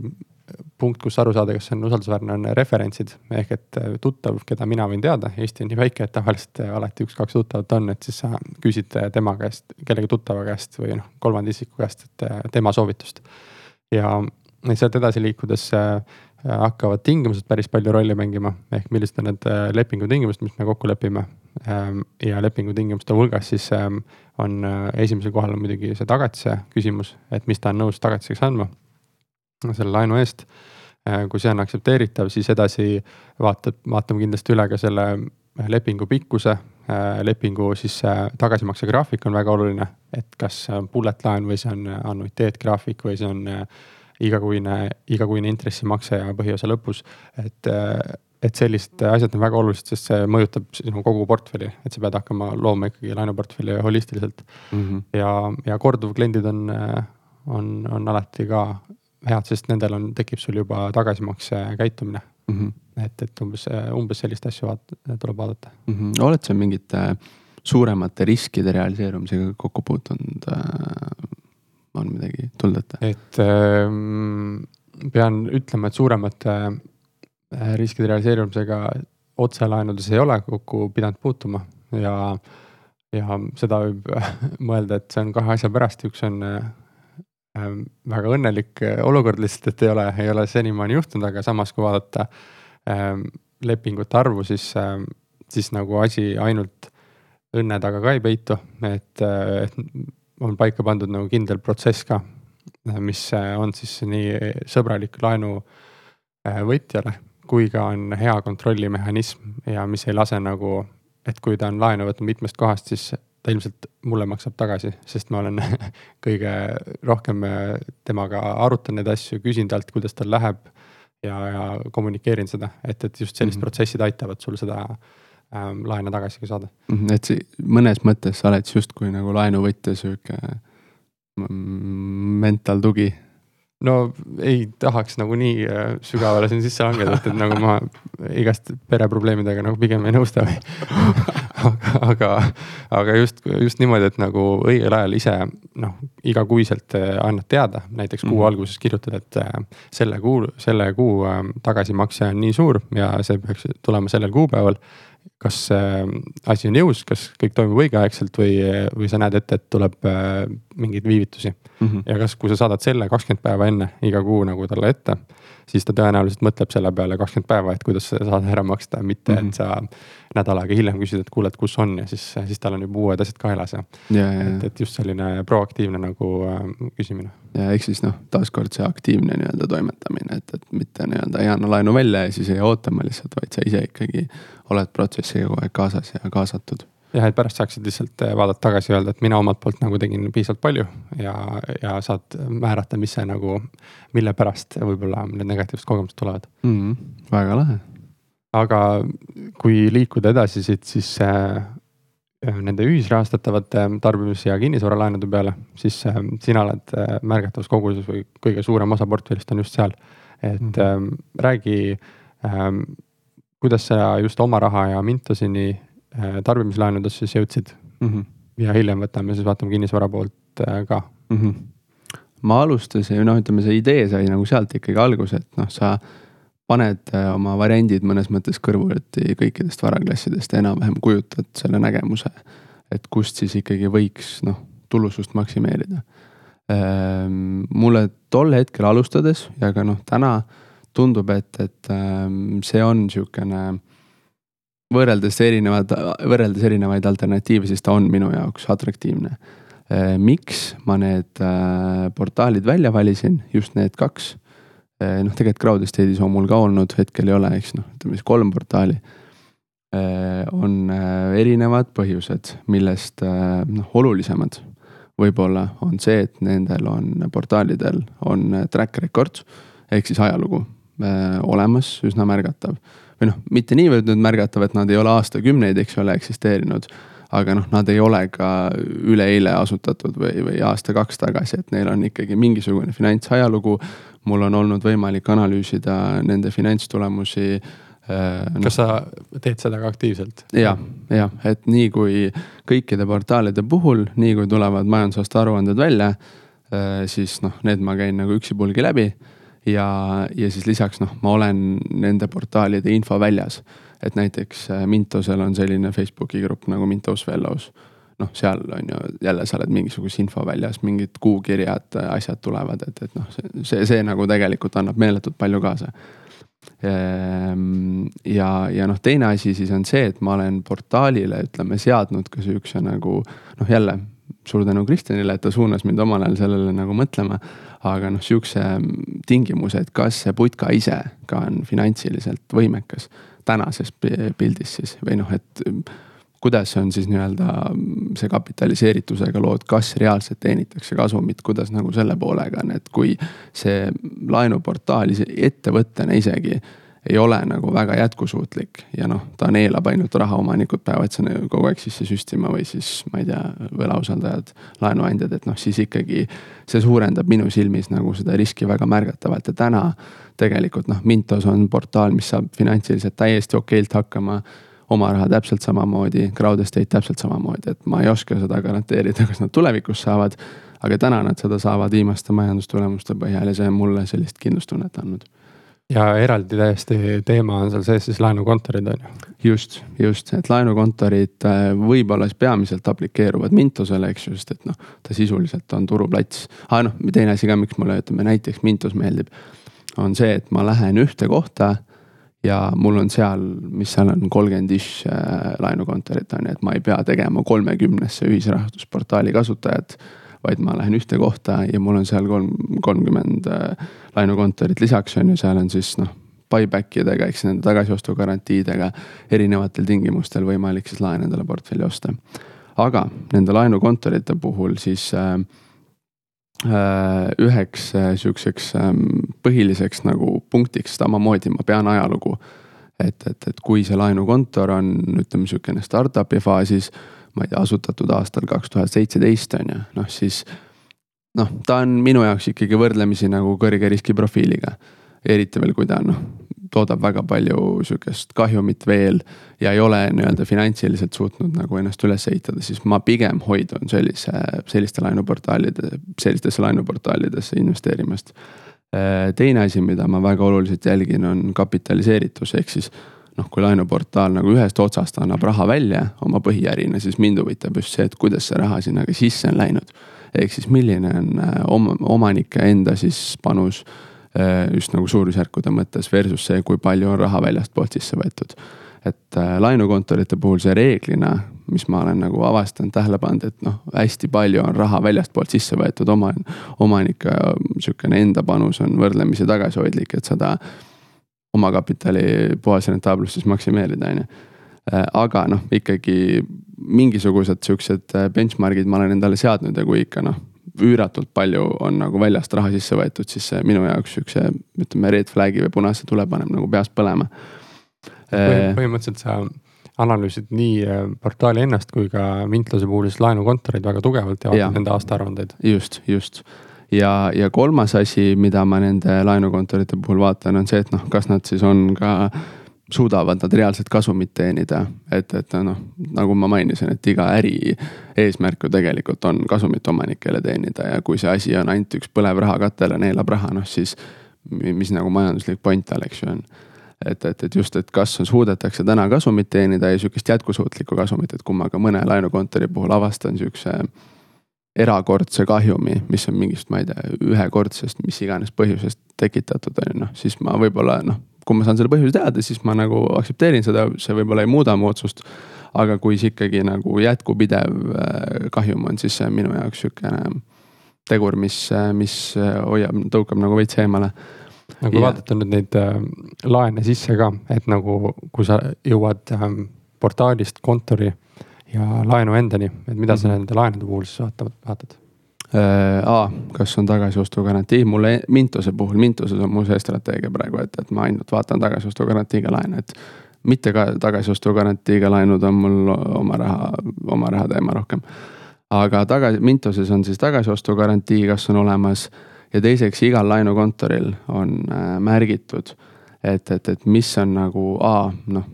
punkt, kus aru saada, kas see on usaldusväärne, on referentsid ehk et äh, tuttav, keda mina võin teada, Eesti on nii väike, et tavaliselt äh, alati üks-kaks tuttavat on, et siis sa küsid tema käest, kellegi tuttava käest või noh, kolmanda isiku käest, et tema soovitust. ja sealt edasi liikudes hakkavad tingimused päris palju rolli mängima, ehk millised on need lepingu tingimused, mis me kokku lepime. Ähm, ja lepingu tingimuste hulgas siis ähm, on äh, esimesel kohal on muidugi see tagatise küsimus, et mis ta on nõus tagatiseks andma selle laenu eest. Äh, kui see on aktsepteeritav, siis edasi vaatab, vaatame kindlasti üle ka selle äh, lepingu pikkuse. lepingu siis tagasimakse graafik on väga oluline, et kas bullet laen või see on annuiteetgraafik või see on igakuine, igakuine intressimakse ja põhiosa lõpus, et et sellised asjad on väga olulised, sest see mõjutab sinu kogu portfelli, et sa pead hakkama looma ikkagi laenuportfelli holistiliselt mm. -hmm. ja, ja korduvkliendid on, on, on alati ka head, sest nendel on, tekib sul juba tagasimakse käitumine mm. -hmm. et, et umbes, umbes sellist asju vaat, tuleb vaadata mm. -hmm. oled sa mingite suuremate riskide realiseerumisega kokku puutunud äh,? On midagi tulnud ette? et äh, pean ütlema, et suuremate Äh, riskide realiseerumisega otselaenudes ei ole kokku pidanud puutuma ja, ja seda võib mõelda, et see on kahe asja pärast, üks on äh, ähm, väga õnnelik olukord lihtsalt, et ei ole, ei ole senimaani juhtunud, aga samas, kui vaadata ähm, lepingute arvu, siis ähm,, siis nagu asi ainult õnne taga ka ei peitu, et, äh, et on paika pandud nagu kindel protsess ka, mis on siis nii sõbralik laenuvõtjale kui ka on hea kontrollimehhanism ja mis ei lase nagu, et kui ta on laenu võtnud mitmest kohast, siis ta ilmselt mulle maksab tagasi, sest ma olen kõige rohkem äh, temaga arutanud neid asju, küsin talt, kuidas tal läheb. ja, ja kommunikeerin seda, et, et just sellised mm -hmm. protsessid aitavad sul seda ähm, laene tagasi ka saada mm. -hmm, et see mõnes mõttes sa oled justkui nagu laenuvõtja sihuke mental tugi no ei tahaks nagu nii äh, sügavale siin sisse langeda, et, et nagu ma igast pereprobleemidega nagu pigem ei nõusta või aga, aga, aga just, just niimoodi, et nagu õigel ajal ise noh, igakuiselt äh, annad teada, näiteks kuu mm -hmm. alguses kirjutad, et äh, selle kuu, selle kuu tagasimakse on nii suur ja see peaks tulema sellel kuupäeval kas äh, asi on jõus, kas kõik toimub õigeaegselt või, või sa näed ette, et tuleb äh, mingeid viivitusi mm. -hmm. ja kas, kui sa saadad selle kakskümmend päeva enne iga kuu nagu talle ette, siis ta tõenäoliselt mõtleb selle peale kakskümmend päeva, et kuidas seda saada ära maksta, mitte mm -hmm. et sa nädal aega hiljem küsid, et kuule, et kus on ja siis, siis tal on juba uued asjad kaelas ja, ja, et, et just selline proaktiivne nagu äh, küsimine. ja ehk siis noh, taaskord see aktiivne nii-öelda toimetamine, et, et mitte nii-öelda ei anna laenu välja ja siis ei ootama lihtsalt, vaid sa ise ikkagi oled protsessiga kogu aeg kaasas ja kaasatud jah, et pärast saaksid lihtsalt äh, vaadata tagasi ja öelda, et mina omalt poolt nagu tegin piisavalt palju ja, ja saad määrata, mis see nagu, mille pärast võib-olla need negatiivsed kogemused tulevad mm. -hmm. väga lahe. Aga kui liikuda edasi siit, siis äh, nende ühisrahastatavate tarbimis- ja kinnisvaralaenude peale, siis äh, sina oled äh, märgatavas koguses või kõige suurem osa portfellist on just seal. et mm -hmm. äh, räägi äh, kuidas sa just oma raha ja Mintosini Äh, tarbimislaenudest siis jõudsid mm. -hmm. ja hiljem võtame siis vaatame kinnisvara poolt äh, ka mm. -hmm. ma alustasin, noh, ütleme see idee sai nagu sealt ikkagi alguse, et noh, sa paned äh, oma variandid mõnes mõttes kõrvuti kõikidest varaklassidest ja enam-vähem kujutad selle nägemuse. et kust siis ikkagi võiks noh, tulusust maksimeerida. Ehm, mulle tol hetkel alustades ja ka noh, täna tundub, et, et ehm, see on sihukene võrreldes erinevad, võrreldes erinevaid alternatiive, siis ta on minu jaoks atraktiivne. Äh, miks ma need äh, portaalid välja valisin, just need kaks. Äh, noh, tegelikult Crowdestate'is on mul ka olnud, hetkel ei ole, eks noh, ütleme siis kolm portaali. on erinevad põhjused, millest noh, olulisemad võib-olla on see, et nendel on portaalidel on track record ehk siis ajalugu olemas, üsna märgatav. või noh, mitte niivõrd nüüd märgatav, et nad ei ole aastakümneid, eks ole, eksisteerinud aga noh, nad ei ole ka üleeile asutatud või, või aasta-kaks tagasi, et neil on ikkagi mingisugune finantsajalugu. Mul on olnud võimalik analüüsida nende finantstulemusi No, kas sa teed seda ka aktiivselt? ja, jah, et nii kui kõikide portaalide puhul, nii kui tulevad majandusaasta aruanded välja, äh, siis noh, need ma käin nagu üksipulgi läbi. ja, ja siis lisaks noh, ma olen nende portaalide info väljas et näiteks äh, Mintosel on selline Facebooki grupp nagu Mintos Fellows. Noh, seal on ju jälle sa oled mingisuguse info väljas, mingid kuukirjad, asjad tulevad, et, et noh, see, see, see nagu tegelikult annab meeletult palju kaasa. Ehm, ja, ja noh, teine asi siis on see, et ma olen portaalile, ütleme, seadnud ka sihukese nagu noh, jälle suur tänu Kristjanile, et ta suunas mind omal ajal sellele nagu mõtlema. aga noh, sihukese tingimuse, et kas see putka ise ka on finantsiliselt võimekas tänases pildis siis või noh, et kuidas on siis nii-öelda see kapitaliseeritusega lood, kas reaalselt teenitakse kasumit, kuidas nagu selle poolega on, et kui see laenuportaal ettevõttena isegi ei ole nagu väga jätkusuutlik ja noh, ta neelab ainult raha, omanikud peavad sinna kogu aeg sisse süstima või siis ma ei tea, võlausaldajad, laenuandjad, et noh, siis ikkagi see suurendab minu silmis nagu seda riski väga märgatavalt. Ja täna tegelikult noh, Mintos on portaal, mis saab finantsiliselt täiesti okeilt hakkama oma raha täpselt samamoodi, Crowd Estate täpselt samamoodi, et ma ei oska seda garanteerida, kas nad tulevikus saavad. aga täna nad seda saavad viimaste majandustulemuste põhjal ja see on mulle sellist kindlustunnet andnud ja eraldi täiesti teema on seal sees siis laenukontorid on ju. just, just, et laenukontorid äh, võib-olla siis peamiselt aplikeeruvad Mintosele, eks ju, sest et noh, ta sisuliselt on turuplats. aa ah, noh, teine asi ka, miks mulle ütleme näiteks Mintos meeldib on see, et ma lähen ühte kohta ja mul on seal, mis seal on, kolmkümmend ish äh, laenukontorit on ju, et ma ei pea tegema kolmekümnesse ühisrahastusportaali kasutajat. vaid ma lähen ühte kohta ja mul on seal kolm, kolmkümmend äh, laenukontorit lisaks on ju, seal on siis noh buyback idega, eks nende tagasiostugarantiidega erinevatel tingimustel võimalik siis laen endale portfelli osta. aga nende laenukontorite puhul siis äh, üheks äh, sihukeseks ähm, põhiliseks nagu punktiks samamoodi ma pean ajalugu. et, et, et kui see laenukontor on, ütleme sihukene startup'i faasis, ma ei tea, asutatud aastal kaks tuhat seitseteist on ju, noh siis. noh, ta on minu jaoks ikkagi võrdlemisi nagu kõrge riskiprofiiliga. eriti veel, kui ta on noh, toodab väga palju sihukest kahjumit veel ja ei ole nii-öelda finantsiliselt suutnud nagu ennast üles ehitada, siis ma pigem hoidun sellise, selliste laenuportaalide, sellistesse laenuportaalidesse investeerimast. teine asi, mida ma väga oluliselt jälgin, on kapitaliseeritus, ehk siis noh, kui laenuportaal nagu ühest otsast annab raha välja oma põhiärina, siis mind huvitab just see, et kuidas see raha sinna ka sisse on läinud. ehk siis milline on oma, omanike enda siis panus Äh, just nagu suurusjärkude mõttes versus see, kui palju on raha väljastpoolt sisse võetud. et äh, laenukontorite puhul see reeglina, mis ma olen nagu avastanud, tähele pannud, et noh, hästi palju on raha väljastpoolt sisse võetud oma, omanike sihukene enda panus on võrdlemisi tagasihoidlik, et seda omakapitali puhas rentaablust siis maksimeerida, on ju äh, aga noh, ikkagi mingisugused siuksed benchmark'id ma olen endale seadnud ja kui ikka noh, üüratult palju on nagu väljast raha sisse võetud, siis see minu jaoks siukse, ütleme red flag'i või punase tule paneb nagu peast põlema. Põhimõtteliselt sa analüüsid nii äh, portaali ennast kui ka Mintlase puhul siis laenukontoreid väga tugevalt ja vaatad nende aastaaruandeid. just, just. Ja, ja kolmas asi, mida ma nende laenukontorite puhul vaatan, on see, et noh, kas nad siis on ka suudavad nad reaalset kasumit teenida. et, et noh, nagu ma mainisin, et iga äri eesmärk ju tegelikult on kasumit omanikele teenida ja kui see asi on ainult üks põlev rahakatel ja neelab raha, noh siis mis nagu majanduslik point tal, eks ju on. et, et, et just, et kas suudetakse täna kasumit teenida ja sihukest jätkusuutlikku kasumit, et kui ma ka mõne laenukontori puhul avastan sihukese erakordse kahjumi, mis on mingist, ma ei tea, ühekordsest, mis iganes põhjusest tekitatud on ju noh, siis ma võib-olla noh kui ma saan selle põhjuse teada, siis ma nagu aktsepteerin seda, see võib-olla ei muuda mu otsust. aga kui see ikkagi nagu jätkupidev äh, kahjum on, siis see on minu jaoks sihukene tegur, mis, äh, mis äh, hoiab, tõukab nagu veits eemale no kui ja. vaadata nüüd neid äh, laene sisse ka, et nagu kui sa jõuad äh, portaalist kontori ja laenu endani, et mida mm -hmm. sa Mhm. nende laenude puhul siis vaatad, vaatad? Äh, A, kas on tagasiostugarantii, mulle Mintose puhul, Mintuses on mul see strateegia praegu, et, et ma ainult vaatan tagasiostugarantiiga laene, et. mitte ka tagasiostugarantiiga laenud on mul oma raha, oma raha teema rohkem. aga tagasi, Mintoses on siis tagasiostugarantii, kas on olemas ja teiseks igal laenukontoril on äh, märgitud, et, et, et mis on nagu A, noh,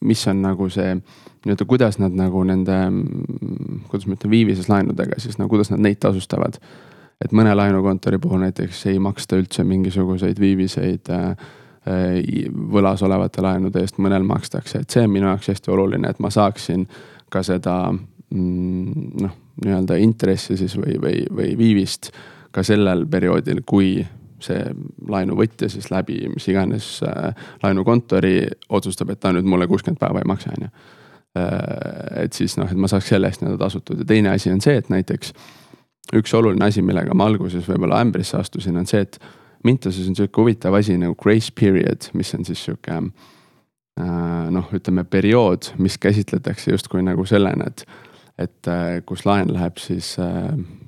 mis on nagu see nii-öelda, kuidas nad nagu nende, kuidas ma ütlen, viivises laenudega siis no kuidas nad neid tasustavad. et mõne laenukontori puhul näiteks ei maksta üldse mingisuguseid viiviseid äh, äh, võlas olevate laenude eest, mõnel makstakse, et see on minu jaoks hästi oluline, et ma saaksin ka seda mm, noh, nii-öelda intressi siis või, või, või viivist ka sellel perioodil, kui see laenuvõtja siis läbi mis iganes äh, laenukontori otsustab, et ta nüüd mulle kuuskümmend päeva ei maksa, on ju. Äh, et siis noh, et ma saaks selle eest nii-öelda tasutud. Ja teine asi on see, et näiteks üks oluline asi, millega ma alguses võib-olla ämbrisse astusin, on see, et Mintoses on sihuke huvitav asi nagu grace period, mis on siis sihuke äh, noh, ütleme periood, mis käsitletakse justkui nagu sellena, et, et äh, kus laen läheb siis,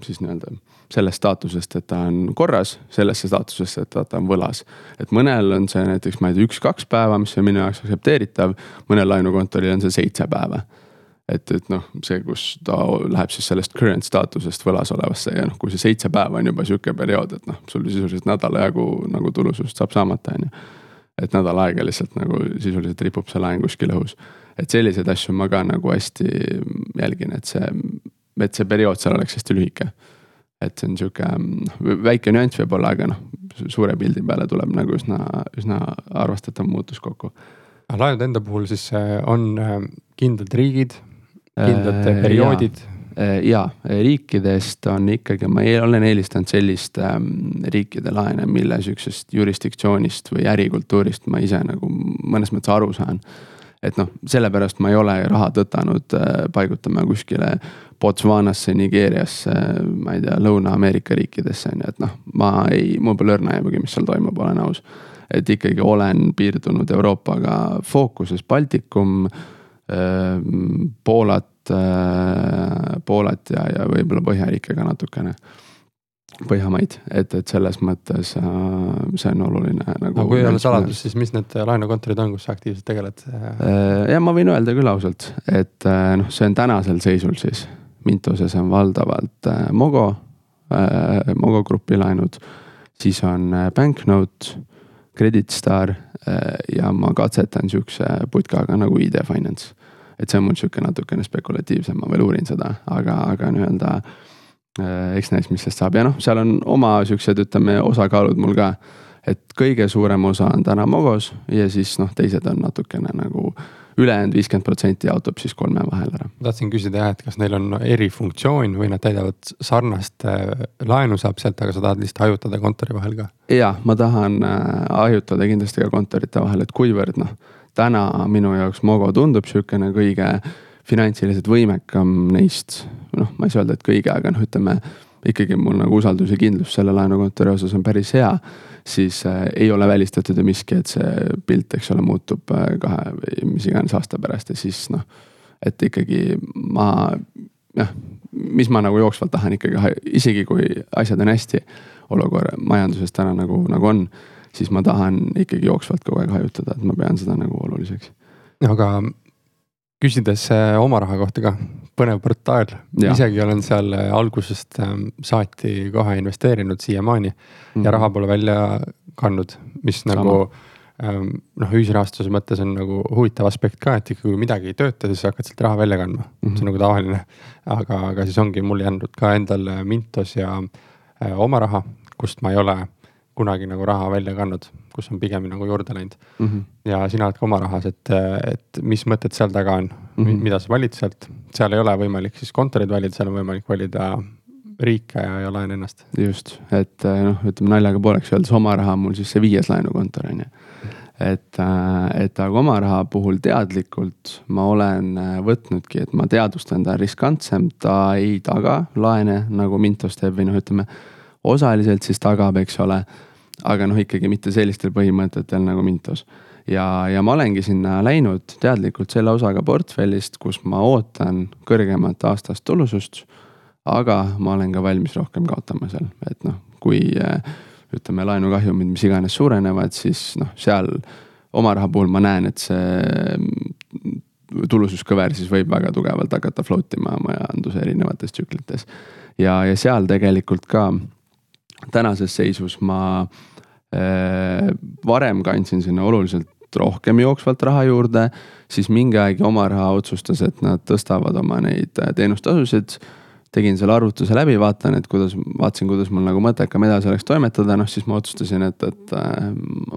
siis nii-öelda sellest staatusest, et ta on korras, sellesse staatusesse, et ta, on võlas. et mõnel on see näiteks, ma ei tea, üks-kaks päeva, mis on minu jaoks aktsepteeritav, mõnel laenukontoril on see seitse päeva. et, et noh, see, kus ta läheb siis sellest current staatusest võlas olevasse ja noh, kui see seitse päeva on juba sihuke periood, et noh, sul sisuliselt nädala jagu nagu tulusust saab saamata, on ju. et nädal aega lihtsalt nagu sisuliselt ripub see laen kuskil õhus. et selliseid asju ma ka nagu hästi jälgin, et see, et see periood seal oleks hästi lühike et see on sihuke noh, väike nüanss võib-olla, aga noh, suure pildi peale tuleb nagu üsna, üsna arvestatav muutus kokku. laenude enda puhul siis äh, on äh, kindlad riigid, kindlad äh, perioodid. ja riikidest on ikkagi, ma ei, olen eelistanud sellist ähm, riikide laene, mille sihukesest jurisdiktsioonist või ärikultuurist ma ise nagu mõnes mõttes aru saan. Et noh, sellepärast ma ei ole raha tõtanud äh, paigutama kuskile Botswanasse, Nigeeriasse, ma ei tea, Lõuna-Ameerika riikidesse on ju, et noh, ma ei, mul pole õrna aimugi, mis seal toimub, olen aus. et ikkagi olen piirdunud Euroopaga fookuses Baltikum, Poolat, Poolat ja, ja võib-olla Põhjariikidega natukene. Põhjamaid, et, et selles mõttes äh, see on oluline nagu. no kui ei ole saladus, siis mis need laenukontorid on, kus sa aktiivselt tegeled? ja ma võin öelda küll ausalt, et noh, see on tänasel seisul siis Mintoses on valdavalt äh, Mogo äh,, Mogo grupi laenud. siis on äh, Banknote, Credit Star äh, ja ma katsetan sihukese putkaga nagu ID Finance. et see on mul sihuke natukene spekulatiivsem, ma veel uurin seda, aga, aga nii-öelda äh, eks näis, mis sellest saab ja noh, seal on oma siuksed, ütleme osakaalud mul ka. et kõige suurem osa on täna Mogos ja siis noh, teised on natukene nagu ülejäänud viiskümmend protsenti jaotub siis kolme vahel ära. tahtsin küsida jah, et kas neil on erifunktsioon või nad täidavad sarnast äh, laenu saab sealt, aga sa tahad lihtsalt hajutada kontori vahel ka? ja ma tahan äh, hajutada kindlasti ka kontorite vahel, et kuivõrd noh, täna minu jaoks Mogo tundub sihukene kõige finantsiliselt võimekam neist. noh, ma ei saa öelda, et kõige, aga noh, ütleme ikkagi mul nagu usaldus ja kindlus selle laenukontori osas on päris hea siis äh, ei ole välistatud ju miski, et see pilt, eks ole, muutub äh, kahe mis iganes aasta pärast ja siis noh. et ikkagi ma jah, mis ma nagu jooksvalt tahan ikkagi, isegi kui asjad on hästi olukorra majanduses täna nagu, nagu on. siis ma tahan ikkagi jooksvalt kogu aeg hajutada, et ma pean seda nagu oluliseks. aga küsides oma raha kohta ka, põnev portaal, isegi olen seal algusest ähm, saati kohe investeerinud siiamaani mm -hmm. ja raha pole välja kandnud, mis Sama. nagu ähm, noh, ühisrahastuse mõttes on nagu huvitav aspekt ka, et ikka kui midagi ei tööta, siis hakkad sealt raha välja kandma mm, -hmm. see on nagu tavaline. aga, aga siis ongi mul jäänud ka endal Mintos ja äh, oma raha, kust ma ei ole kunagi nagu raha välja kandnud, kus on pigem nagu juurde läinud mm. -hmm. ja sina oled ka oma rahas, et, et mis mõtted seal taga on mm, -hmm. mida sa valid sealt, seal ei ole võimalik siis kontoreid valida, seal on võimalik valida riike ja, ja laen ennast. just, et noh, ütleme naljaga pooleks öeldes oma raha on mul siis see viies laenukontor on ju. et, et aga oma raha puhul teadlikult ma olen võtnudki, et ma teadvustan, ta on riskantsem, ta ei taga laene nagu Mintos teeb või noh, ütleme osaliselt siis tagab, eks ole aga noh, ikkagi mitte sellistel põhimõtetel nagu Mintos. ja, ja ma olengi sinna läinud teadlikult selle osaga portfellist, kus ma ootan kõrgemat aastast tulusust. aga ma olen ka valmis rohkem kaotama seal, et noh, kui äh, ütleme, laenukahjumid, mis iganes suurenevad, siis noh, seal oma raha puhul ma näen, et see tulususkõver siis võib väga tugevalt hakata float ima majanduse erinevates tsüklites. ja, ja seal tegelikult ka tänases seisus ma äh, varem kandsin sinna oluliselt rohkem jooksvalt raha juurde, siis mingi aeg oma raha otsustas, et nad tõstavad oma neid äh, teenustasusid. Tegin selle arvutuse läbi, vaatan, et kuidas, vaatasin, kuidas mul nagu mõttekam edasi oleks toimetada, noh siis ma otsustasin, et, et äh,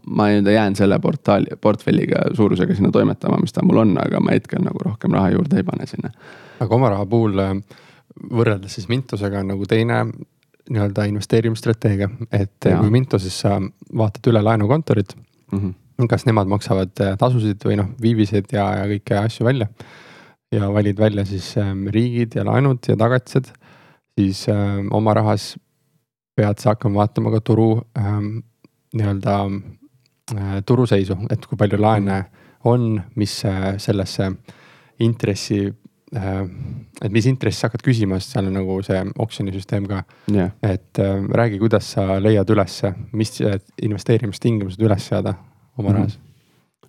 ma nii-öelda jään selle portaali, portfelliga suurusega sinna toimetama, mis ta mul on, aga ma hetkel nagu rohkem raha juurde ei pane sinna. aga oma raha puhul äh, võrreldes siis Mintusega on nagu teine nii-öelda investeerimisstrateegia, et ja. kui Mintuses sa vaatad üle laenukontorid. Mm, -hmm. kas nemad maksavad äh, tasusid või noh, viiviseid ja, ja kõiki asju välja. Ja valid välja siis ähm, riigid ja laenud ja tagatised, siis ähm, oma rahas pead sa hakkama vaatama ka turu ähm, nii-öelda äh, turuseisu, et kui palju laene on, mis äh, sellesse intressi et mis intressi sa hakkad küsima, sest seal on nagu see oksjonisüsteem ka yeah.. et äh, räägi, kuidas sa leiad ülesse, mis investeerimistingimused üles seada oma mm -hmm. rahas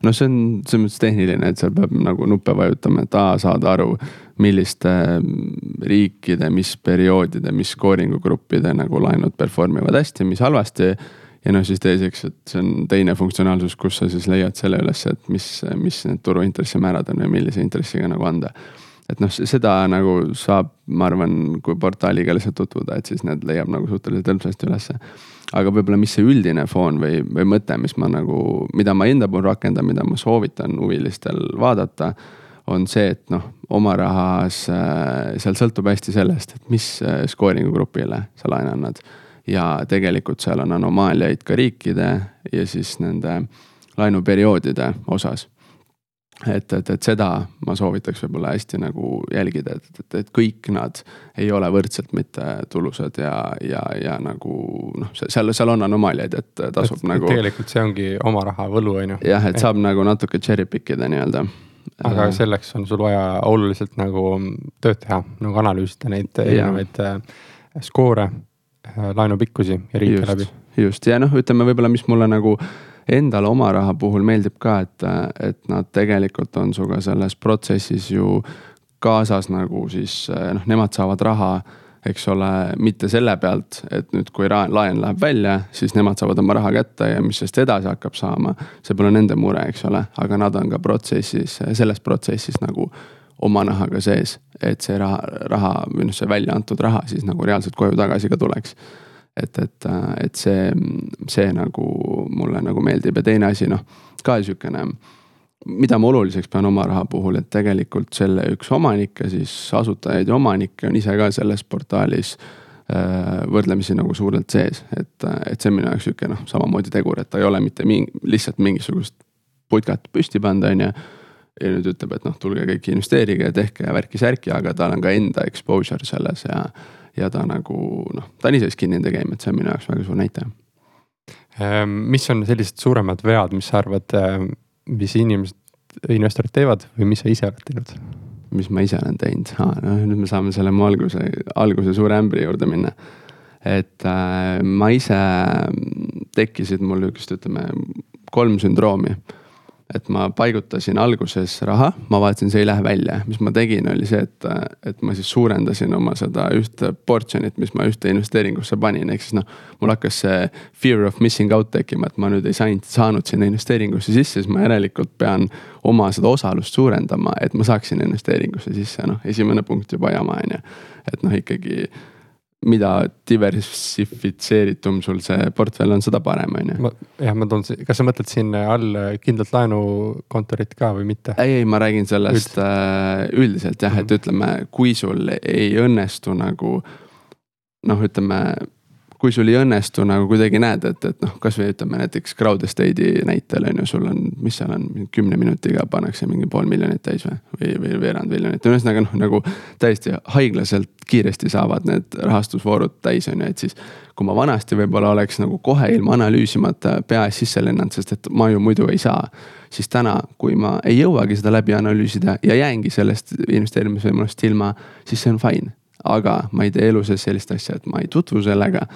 noh, see on selles mõttes tehniline, et seal peab nagu nuppe vajutama, et A saada aru, milliste mm, riikide, mis perioodide, mis scoring'u gruppide nagu laenud perform ivad hästi, mis halvasti. ja noh, siis teiseks, et see on teine funktsionaalsus, kus sa siis leiad selle üles, et mis, mis need turuintressimäärad on või millise intressiga nagu anda et noh, seda nagu saab, ma arvan, kui portaaliga lihtsalt tutvuda, et siis need leiab nagu suhteliselt hõlpsasti ülesse. aga võib-olla, mis see üldine foon või, või mõte, mis ma nagu, mida ma enda puhul rakendan, mida ma soovitan huvilistel vaadata. on see, et noh, oma rahas äh, seal sõltub hästi sellest, et mis äh, scoring'u grupile sa laene annad. ja tegelikult seal on anomaaliaid ka riikide ja siis nende laenuperioodide osas et, et, et seda ma soovitaks võib-olla hästi nagu jälgida, et, et, et kõik nad ei ole võrdselt mitte tulusad ja, ja, ja nagu noh, seal, seal on anomaaliaid, et tasub et, nagu. tegelikult see ongi oma raha võlu, on ju. jah, et saab et... nagu natuke cherry pick ida nii-öelda. aga selleks on sul vaja oluliselt nagu tööd teha, nagu analüüsida neid erinevaid äh, skoore, äh, laenupikkusi ja riike läbi. just ja noh, ütleme võib-olla, mis mulle nagu endale oma raha puhul meeldib ka, et, et nad tegelikult on sinuga selles protsessis ju kaasas nagu siis noh, nemad saavad raha eks ole, mitte selle pealt, et nüüd, kui laen läheb välja, siis nemad saavad oma raha kätte ja mis sellest edasi hakkab saama. see pole nende mure, eks ole, aga nad on ka protsessis, selles protsessis nagu oma nahaga sees, et see raha, raha või noh, see välja antud raha siis nagu reaalselt koju tagasi ka tuleks et, et, et see, see nagu mulle nagu meeldib ja teine asi, noh ka sihukene mida ma oluliseks pean oma raha puhul, et tegelikult selle üks omanikke, siis asutajaid ja omanikke on ise ka selles portaalis äh, võrdlemisi nagu suurelt sees, et, et see on minu jaoks sihuke noh, samamoodi tegur, et ta ei ole mitte mingi, lihtsalt mingisugust putkat püsti pannud, on ju. ja nüüd ütleb, et noh, tulge kõik investeerige ja tehke värki-särki, aga tal on ka enda exposure selles ja ja ta nagu noh, ta on ise skin in the game, et see on minu jaoks väga suur näitaja. Ehm, mis on sellised suuremad vead, mis sa arvad, ehm, mis inimesed, investorid teevad või mis sa ise oled teinud? mis ma ise olen teinud ah,, no nüüd me saame selle mu alguse, alguse suure ämbri juurde minna. et äh, ma ise, tekkisid mul niisugust, ütleme kolm sündroomi et ma paigutasin alguses raha, ma vaatasin, see ei lähe välja, mis ma tegin, oli see, et, et ma siis suurendasin oma seda ühte portion'it, mis ma ühte investeeringusse panin, ehk siis noh. mul hakkas see fear of missing out tekkima, et ma nüüd ei saanud, saanud sinna investeeringusse sisse, siis ma järelikult pean oma seda osalust suurendama, et ma saaksin investeeringusse sisse, noh, esimene punkt juba jama, on ju. et noh, ikkagi mida diversifitseeritum sul see portfell on, seda parem, on ju. jah, ma toon, kas sa mõtled siin all kindlat laenukontorit ka või mitte? ei, ei, ma räägin sellest Üld. Äh, üldiselt jah, et mhm. ütleme, kui sul ei õnnestu nagu noh, ütleme kui sul ei õnnestu nagu kuidagi näed, et, et noh, kasvõi ütleme näiteks Crowd Estate'i näitel on ju, sul on, mis seal on, kümne minutiga pannakse mingi pool miljonit täis või, või, või veerand miljonit, ühesõnaga noh, nagu täiesti haiglaselt kiiresti saavad need rahastusvoorud täis, on ju, et siis. kui ma vanasti võib-olla oleks nagu kohe ilma analüüsimata pea ees sisse lennanud, sest et ma ju muidu ei saa. siis täna, kui ma ei jõuagi seda läbi analüüsida ja jäängi sellest investeerimisvõimalust ilma, siis see on fine aga ma ei tee elu sees sellist asja, et ma ei tutvu sellega.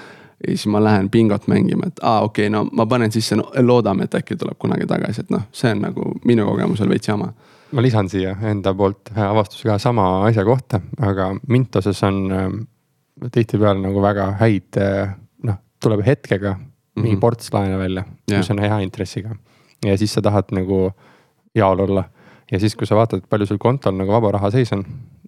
ja siis ma lähen bingot mängima, et aa, okei okay,, no ma panen sisse, no loodame, et äkki tuleb kunagi tagasi, et noh, see on nagu minu kogemusel veits jama. ma lisan siia enda poolt avastuse ka sama asja kohta, aga Mintoses on äh, tihtipeale nagu väga häid äh, noh, tuleb hetkega mm -hmm. mingi mhm. ports laene välja yeah., mis on hea intressiga. ja siis sa tahad nagu jaol olla ja siis, kui sa vaatad, palju sul kontol nagu vaba raha sees on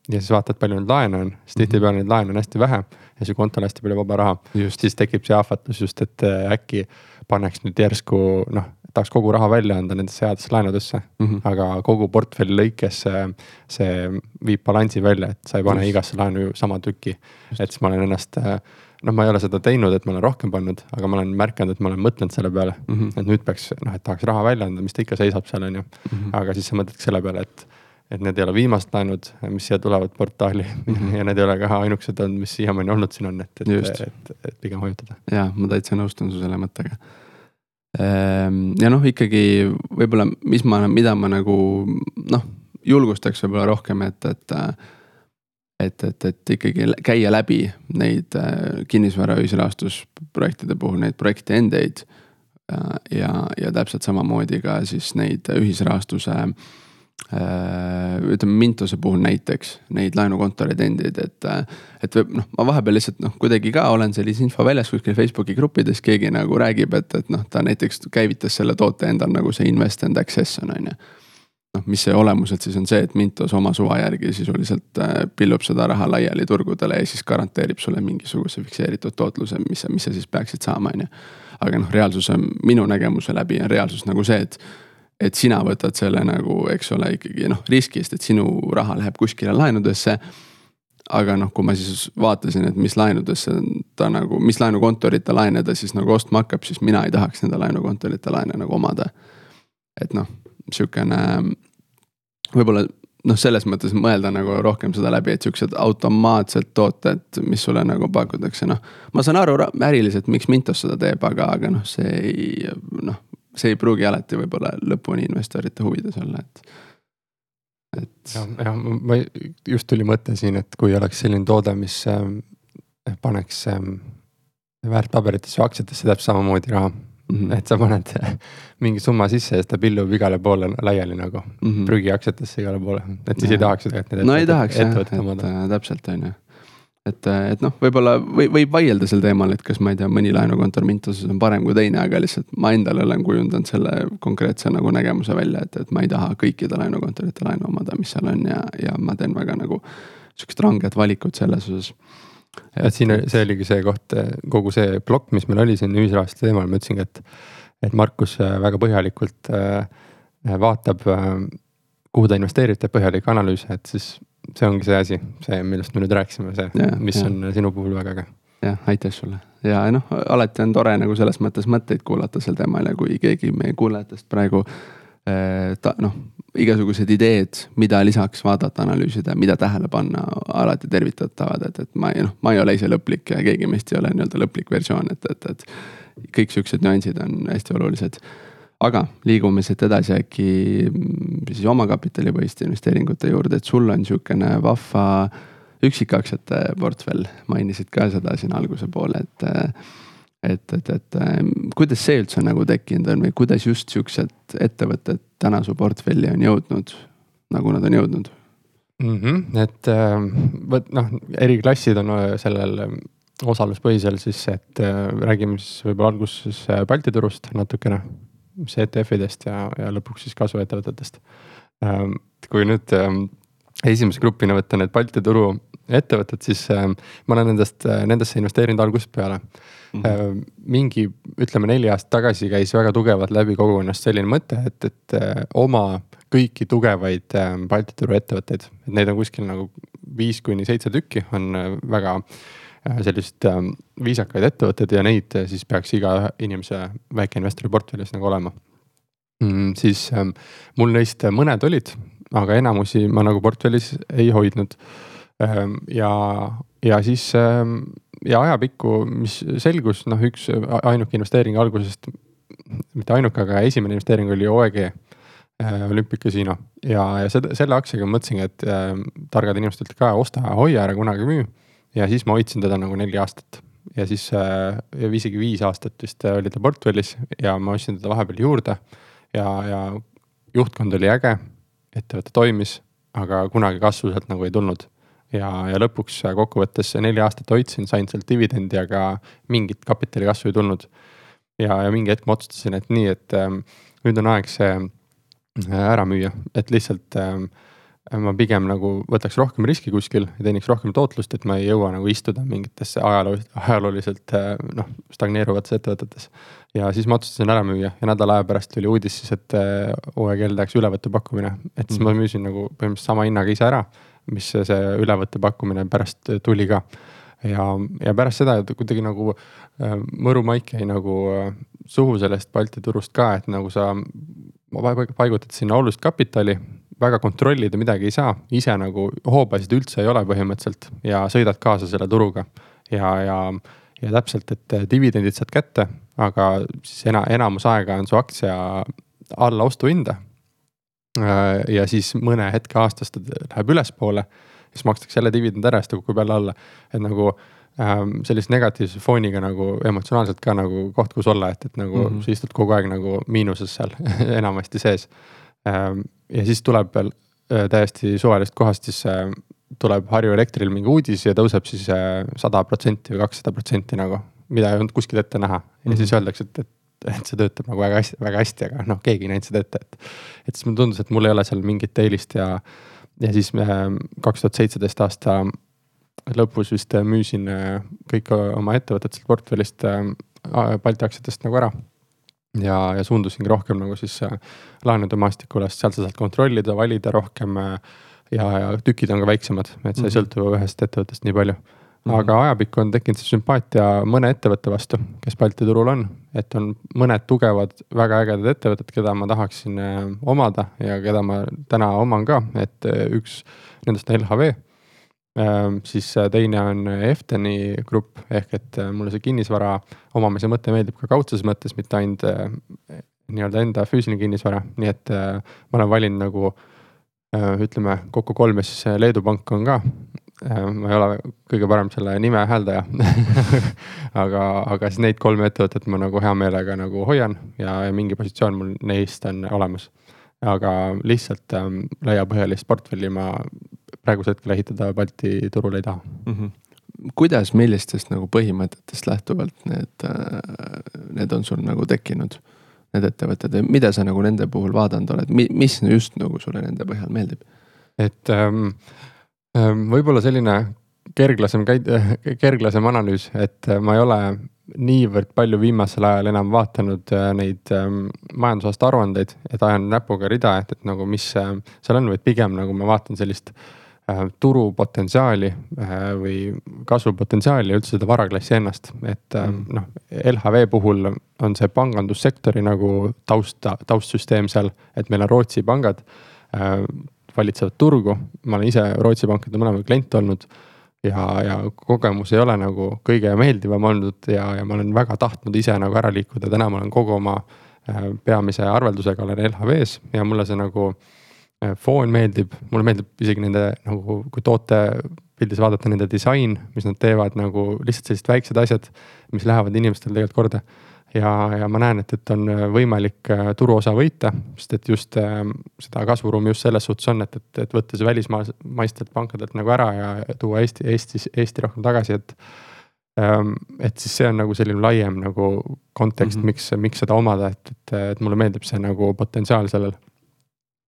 ja siis vaatad, palju neid laene on, siis tihtipeale neid laene on hästi vähe ja su kontol hästi palju vaba raha. siis tekib see ahvatlus just, et äh, äkki paneks nüüd järsku noh, tahaks kogu raha välja anda nendesse headesse laenudesse mm. -hmm. aga kogu portfelli lõikes see, see viib balansi välja, et sa ei pane just. igasse laenu sama tüki. et siis ma olen ennast äh, noh, ma ei ole seda teinud, et ma olen rohkem pannud, aga ma olen märganud, et ma olen mõtelnud selle peale mm. -hmm. et nüüd peaks noh, et tahaks raha välja anda, mis ta ikka seisab seal on ju. -hmm. aga siis sa mõtledki selle peale, et et need ei ole viimased laenud, mis siia tulevad portaali mm -hmm. ja need ei ole ka ainukesed olnud, mis siiamaani olnud siin on, et, et, et, et, pigem hoiatada. ja ma täitsa nõustun su selle mõttega. Ehm, ja noh, ikkagi võib-olla, mis ma, mida ma nagu noh, julgustaks võib-olla rohkem, et, et. et, et, et ikkagi käia läbi neid äh, kinnisvara ühisrahastusprojektide puhul neid projekti endeid. ja, ja täpselt samamoodi ka siis neid ühisrahastuse äh, Äh, ütleme Mintose puhul näiteks neid laenukontoreid endid, et. et noh, ma vahepeal lihtsalt noh, kuidagi ka olen sellise info väljas kuskil Facebooki gruppides, keegi nagu räägib, et, et noh, ta näiteks käivitas selle toote endal nagu see invest and access on, on ju. noh, mis see olemuselt siis on see, et Mintos oma suva järgi sisuliselt äh, pillub seda raha laiali turgudele ja siis garanteerib sulle mingisuguse fikseeritud tootluse, mis, mis sa siis peaksid saama, on ju. aga noh, reaalsus on minu nägemuse läbi on reaalsus nagu see, et et sina võtad selle nagu, eks ole, ikkagi noh riskist, et sinu raha läheb kuskile laenudesse. aga noh, kui ma siis vaatasin, et mis laenudesse ta nagu, mis laenukontorite laene ta siis nagu ostma hakkab, siis mina ei tahaks nende laenukontorite laene nagu omada. et noh, sihukene võib-olla noh, selles mõttes mõelda nagu rohkem seda läbi, et siuksed automaatsed tooted, mis sulle nagu pakutakse, noh. ma saan aru äriliselt, miks Mintos seda teeb, aga, aga noh, see ei noh see ei pruugi alati võib-olla lõpuni investorite huvides olla, et. et. jah, jah, ma just tuli mõte siin, et kui oleks selline toode, mis äh, paneks äh, väärtpaberitesse või aktsiatesse täpselt samamoodi raha mm. -hmm. et sa paned mingi summa sisse ja siis ta pillub igale poole laiali nagu mm -hmm. prügiaktsiatesse igale poole, et siis ja. ei tahaks et need. no ei tahaks jah, et äh, täpselt on ju et, et noh, võib-olla või, võib vaielda sel teemal, et kas ma ei tea, mõni laenukontor Mintuses on parem kui teine, aga lihtsalt ma endale olen kujundanud selle konkreetse nagu nägemuse välja, et, et ma ei taha kõikide laenukontorite laenu omada, mis seal on ja, ja ma teen väga nagu sihukesed ranged valikud selles osas. et siin, see oligi see koht, kogu see plokk, mis meil oli siin ühisrahastuse teemal, ma ütlesingi, et, et Markus väga põhjalikult äh, vaatab äh, kuhu ta investeerib, teeb põhjalikke analüüse, et siis see ongi see asi, see, millest me nüüd rääkisime, see, mis ja. on sinu puhul väga äge. jah, aitäh sulle ja noh, alati on tore nagu selles mõttes mõtteid kuulata sel teemal ja kui keegi meie kuulajatest praegu eh, ta noh, igasugused ideed, mida lisaks vaadata, analüüsida, mida tähele panna, alati tervitatavad, et, et ma ei noh, ma ei ole ise lõplik ja keegi meist ei ole nii-öelda lõplik versioon, et, et, et kõik siuksed nüansid on hästi olulised aga liigume siit edasi äkki mm, siis omakapitalipõhiste investeeringute juurde, et sul on sihukene vahva üksikaktsiate portfell, mainisid ka seda siin alguse poole, et. et, et, et kuidas see üldse nagu tekkinud on või kuidas just siuksed ettevõtted täna su portfelli on jõudnud, nagu nad on jõudnud mm? -hmm, et vot noh, eri klassid on äh, sellel äh, osaluspõhisel siis, et äh, räägime siis võib-olla alguses Balti turust natukene ETF-idest ja, ja lõpuks siis kasvuettevõtetest. Ähm, kui nüüd ähm, esimese grupina võtta need Balti turu ettevõtted, siis ähm, ma olen nendest, nendesse investeerinud algusest peale mm. -hmm. mingi, ütleme neli aastat tagasi käis väga tugevalt läbi kogukonnast selline mõte, et, et äh, oma kõiki tugevaid Balti turu ettevõtteid, et neid on kuskil nagu viis kuni seitse tükki, on äh, väga selliseid ähm, viisakaid ettevõtteid ja neid siis peaks iga inimese väikeinvestori portfellis nagu olema mm,. siis ähm, mul neist mõned olid, aga enamusi ma nagu portfellis ei hoidnud ähm,. ja, ja siis ja ajapikku, mis selgus, noh, üks ainuke investeering algusest, mitte ainuke, aga esimene investeering oli OEG äh, Olympic Casino ja, ja seda, selle aktsiaga mõtlesingi, et äh, targad inimesed ütlesid ka osta, hoia, ära kunagi müü. Ja siis ma hoidsin teda nagu neli aastat ja siis äh, isegi viis aastat vist oli ta portfellis ja ma ostsin teda vahepeal juurde. ja, ja juhtkond oli äge, ettevõte toimis, aga kunagi kasvu sealt nagu ei tulnud ja, ja lõpuks kokkuvõttes neli aastat hoidsin, sain sealt dividendi, aga mingit kapitali kasvu ei tulnud. ja, ja mingi hetk ma otsustasin, et nii, et ähm, nüüd on aeg see äh, ära müüa, et lihtsalt ähm, ma pigem nagu võtaks rohkem riski kuskil ja teeniks rohkem tootlust, et ma ei jõua nagu istuda mingitesse ajaloo, ajalooliselt äh, noh, stagneeruvates ettevõtetes. ja siis ma otsustasin ära müüa ja nädala aja pärast tuli uudis siis, et äh, OEG-l tehakse ülevõttepakkumine, et siis mm. ma müüsin nagu põhimõtteliselt sama hinnaga ise ära mis see ülevõtte pakkumine pärast tuli ka. ja, ja pärast seda kuidagi nagu äh, mõru maik jäi nagu äh, suhu sellest Balti turust ka, et nagu sa paigutad sinna olulist kapitali väga kontrollida midagi ei saa, ise nagu hoobasid üldse ei ole põhimõtteliselt ja sõidad kaasa selle turuga. ja, ja, ja täpselt, et dividendid saad kätte, aga siis ena-, enamus aega on su aktsia alla ostuhinda Äh, ja siis mõne hetke aastas ta läheb ülespoole, siis makstakse jälle dividend ära, siis ta kukub jälle alla, et nagu ähm, sellise negatiivse fooniga nagu emotsionaalselt ka nagu koht, kus olla, et, et nagu mm -hmm. sa istud kogu aeg nagu miinuses seal enamasti sees ähm,. Ja siis tuleb veel äh, täiesti suvalist kohast, siis äh, tuleb Harju Elektril mingi uudis ja tõuseb siis äh, sada protsenti või kakssada protsenti nagu, mida ei olnud kuskilt ette näha ja mm -hmm. siis öeldakse, et, et et see töötab nagu väga hästi, väga hästi, aga noh, keegi ei näinud seda ette, et. et siis mulle tundus, et mul ei ole seal mingit eelist ja, ja siis kaks tuhat seitseteist aasta lõpus vist müüsin kõik oma ettevõtted sealt portfellist Balti aktsiatest nagu ära. Ja, ja suundusingi rohkem nagu siis äh, laenude maastikule, sest seal sa saad kontrollida, valida rohkem. ja, ja tükid on ka väiksemad, et sa ei mhm. sõltu ühest ettevõttest nii palju Mm -hmm. aga ajapikku on tekkinud see sümpaatia mõne ettevõtte vastu, kes Balti turul on, et on mõned tugevad, väga ägedad ettevõtted, keda ma tahaksin äh, omada ja keda ma täna oman ka, et äh, üks nendest on LHV. Ähm, siis äh, teine on Efteni grupp ehk et mulle see kinnisvara omamise mõte meeldib ka kaudses mõttes, mitte ainult nii-öelda enda füüsiline kinnisvara, nii et ma olen valinud nagu ütleme kokku kolm ja siis Leedu pank on ka Äh, ma ei ole kõige parem selle nime hääldaja aga, aga siis neid kolme ettevõtet ma nagu hea meelega nagu hoian ja, ja mingi positsioon mul neist on olemas. aga lihtsalt ähm, laiapõhjalist portfelli ma praegusel hetkel ehitada Balti turul ei taha mm. -hmm kuidas, millistest nagu põhimõtetest lähtuvalt need, äh, need on sul nagu tekkinud, need ettevõtted mida sa nagu nende puhul vaadanud oled, mis just nagu sulle nende põhjal meeldib? et ähm, Ehm, võib-olla selline kerglasem kerglasem analüüs, et äh, ma ei ole niivõrd palju viimasel ajal enam vaadanud äh, neid ähm, majandusaasta aruandeid, et ajan näpuga rida, et, et nagu mis äh, seal on, vaid pigem nagu ma vaatan sellist turupotentsiaali või kasvupotentsiaali ja üldse seda varaklassi ennast, et mm. noh, LHV puhul on see pangandussektori nagu taust, taustsüsteem seal, et meil on Rootsi pangad valitsevat turgu. ma olen ise Rootsi pankade mõlema klient olnud ja, ja kogemus ei ole nagu kõige meeldivam olnud ja, ja ma olen väga tahtnud ise nagu ära liikuda, täna ma olen kogu oma äh, peamise arveldusega olen LHV-s ja mulle see nagu äh, foon meeldib, mulle meeldib isegi nende nagu, kui tootepildis vaadata nende disain, mis nad teevad nagu lihtsalt sellised väiksed asjad, mis lähevad inimestele tegelikult korda ja, ja ma näen, et, et on äh, võimalik äh, turuosa võita, sest et just äh, seda kasvuruumi just selles suhtes on, et, et, et võtta see välismaistelt pankadelt nagu ära ja tuua Eesti, Eestis, Eesti rohkem tagasi, et. Ähm, et siis see on nagu selline laiem nagu kontekst mm, -hmm. miks, miks seda omada, et, et, et mulle meeldib see nagu potentsiaal sellel.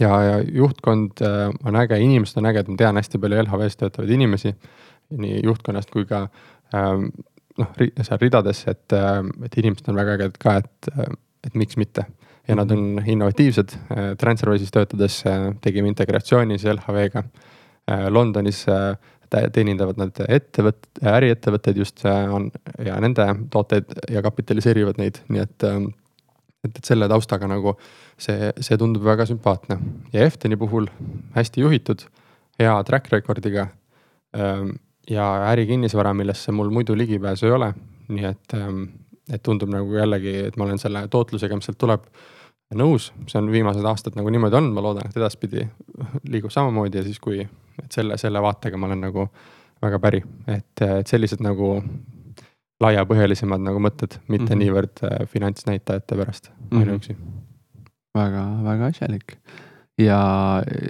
Ja, ja juhtkond on äge, inimesed on ägedad, ma tean hästi palju LHV-s töötavaid inimesi. nii juhtkonnast kui ka ähm, noh, seal ridades, et, äh, et inimesed on väga ägedad ka, et, äh, et miks mitte. ja nad on mhm. innovatiivsed, äh, Transferwise'is töötades tegime integratsioonis LHV-ga. Londonis teenindavad nad ettevõt-, äriettevõtteid just on ja nende tooteid ja kapitaliseerivad neid, nii et. et, et selle taustaga nagu see, see tundub väga sümpaatne ja Efteni puhul hästi juhitud, hea track record'iga. ja ärikinnisvara, millesse mul muidu ligipääsu ei ole, nii et, et tundub nagu jällegi, et ma olen selle tootlusega, mis sealt tuleb nõus, see on viimased aastad nagu niimoodi olnud, ma loodan, et edaspidi liigub samamoodi ja siis, kui, et selle, selle vaatega ma olen nagu väga päri, et, et sellised nagu laiapõhjalisemad nagu mõtted, mitte mm -hmm. niivõrd äh, finantsnäitajate pärast mhm. ainuüksi mm -hmm.. Väga, väga asjalik ja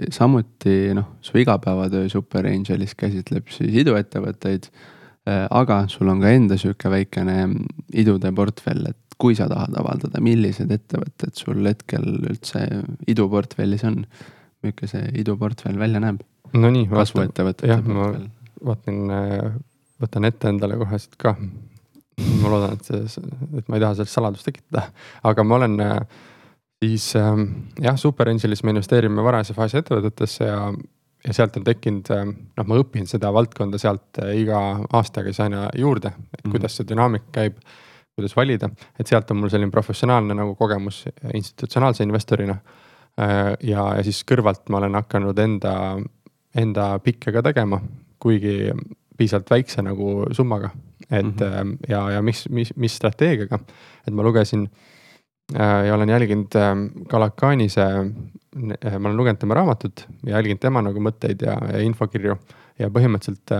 samuti noh, su igapäevatöö Super Angelis käsitleb siis iduettevõtteid. Äh, aga sul on ka enda sihuke väikene idude portfell, et kui sa tahad avaldada, millised ettevõtted sul hetkel üldse iduportfellis on? milline see iduportfell välja näeb? Nonii. kasvuettevõtete portfell. vaatan, äh, võtan ette endale kohe siit ka. ma loodan, et see, et ma ei taha sellest saladust tekitada, aga ma olen äh, siis ähm, jah, Super Angelis me investeerime varajase faasi ettevõtetesse ja, ja sealt on tekkinud, ähm, noh, ma õpin seda valdkonda sealt äh, iga aastaga siis aina juurde, et -hmm. kuidas see dünaamika käib kuidas valida, et sealt on mul selline professionaalne nagu kogemus institutsionaalse investorina. Äh, ja, ja siis kõrvalt ma olen hakanud enda, enda pikke ka tegema, kuigi piisavalt väikse nagu summaga. et mm -hmm. ja, ja mis, mis, mis strateegiaga, et ma lugesin ja olen jälginud Kalakanise, ma olen lugenud tema raamatut ja jälginud tema nagu mõtteid ja, ja infokirju ja põhimõtteliselt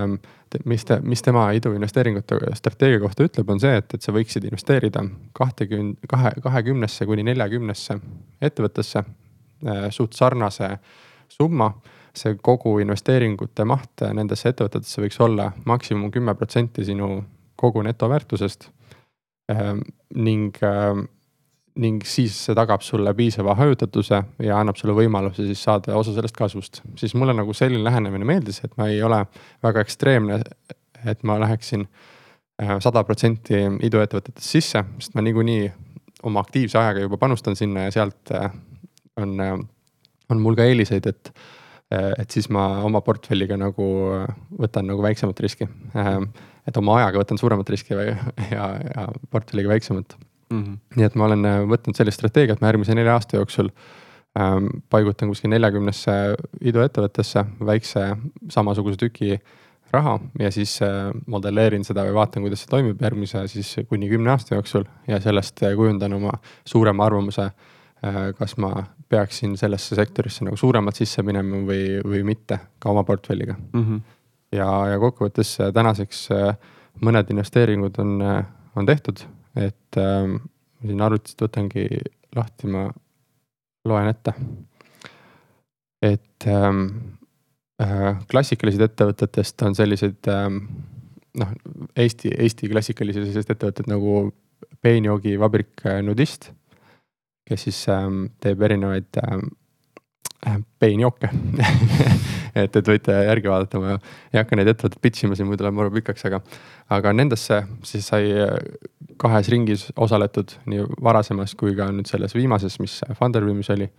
mis ta, mis tema iduinvesteeringute strateegia kohta ütleb, on see, et, et sa võiksid investeerida kahtekümne, kahe, kahekümnesse kuni neljakümnesse ettevõttesse äh, suht sarnase summa. see kogu investeeringute maht nendesse ettevõtetesse võiks olla maksimum kümme protsenti sinu kogu netoväärtusest äh,. ning äh, ning siis see tagab sulle piisava hajutatuse ja annab sulle võimaluse siis saada osa sellest kasvust. siis mulle nagu selline lähenemine meeldis, et ma ei ole väga ekstreemne, et ma läheksin äh, sada protsenti iduettevõtetesse sisse, sest ma niikuinii oma aktiivse ajaga juba panustan sinna ja sealt äh, on, äh, on mul ka eeliseid, et et siis ma oma portfelliga nagu võtan nagu väiksemat riski. et oma ajaga võtan suuremat riski ja, ja, portfelliga väiksemat mm. -hmm. nii et ma olen äh, võtnud sellist strateegiat, ma järgmise nelja aasta jooksul ähm, paigutan kuskil neljakümnesse iduettevõttesse väikse samasuguse tüki raha ja siis äh, modelleerin seda või vaatan, kuidas see toimib järgmise siis kuni kümne aasta jooksul ja sellest äh, kujundan oma suurema arvamuse äh,. kas ma peaksin sellesse sektorisse nagu suuremalt sisse minema või, või mitte ka oma portfelliga mm. -hmm. ja, ja kokkuvõttes äh, tänaseks äh, mõned investeeringud on, on tehtud et ähm, siin arvutist võtangi lahti, ma loen ette. et ähm, äh, klassikalised ettevõtetest on sellised ähm, noh, Eesti, Eesti klassikalisi sellised ettevõtted nagu peenjoogivabrik äh, Nudist, kes siis ähm, teeb erinevaid ähm, äh, peenjooke et, et võite järgi vaadata, ma ei hakka neid ettevõtteid pitch ima siin, muidu läheb maru pikaks, aga, aga nendesse siis sai äh, kahes ringis osaletud nii varasemas kui ka nüüd selles viimases, mis Funderbeamis oli.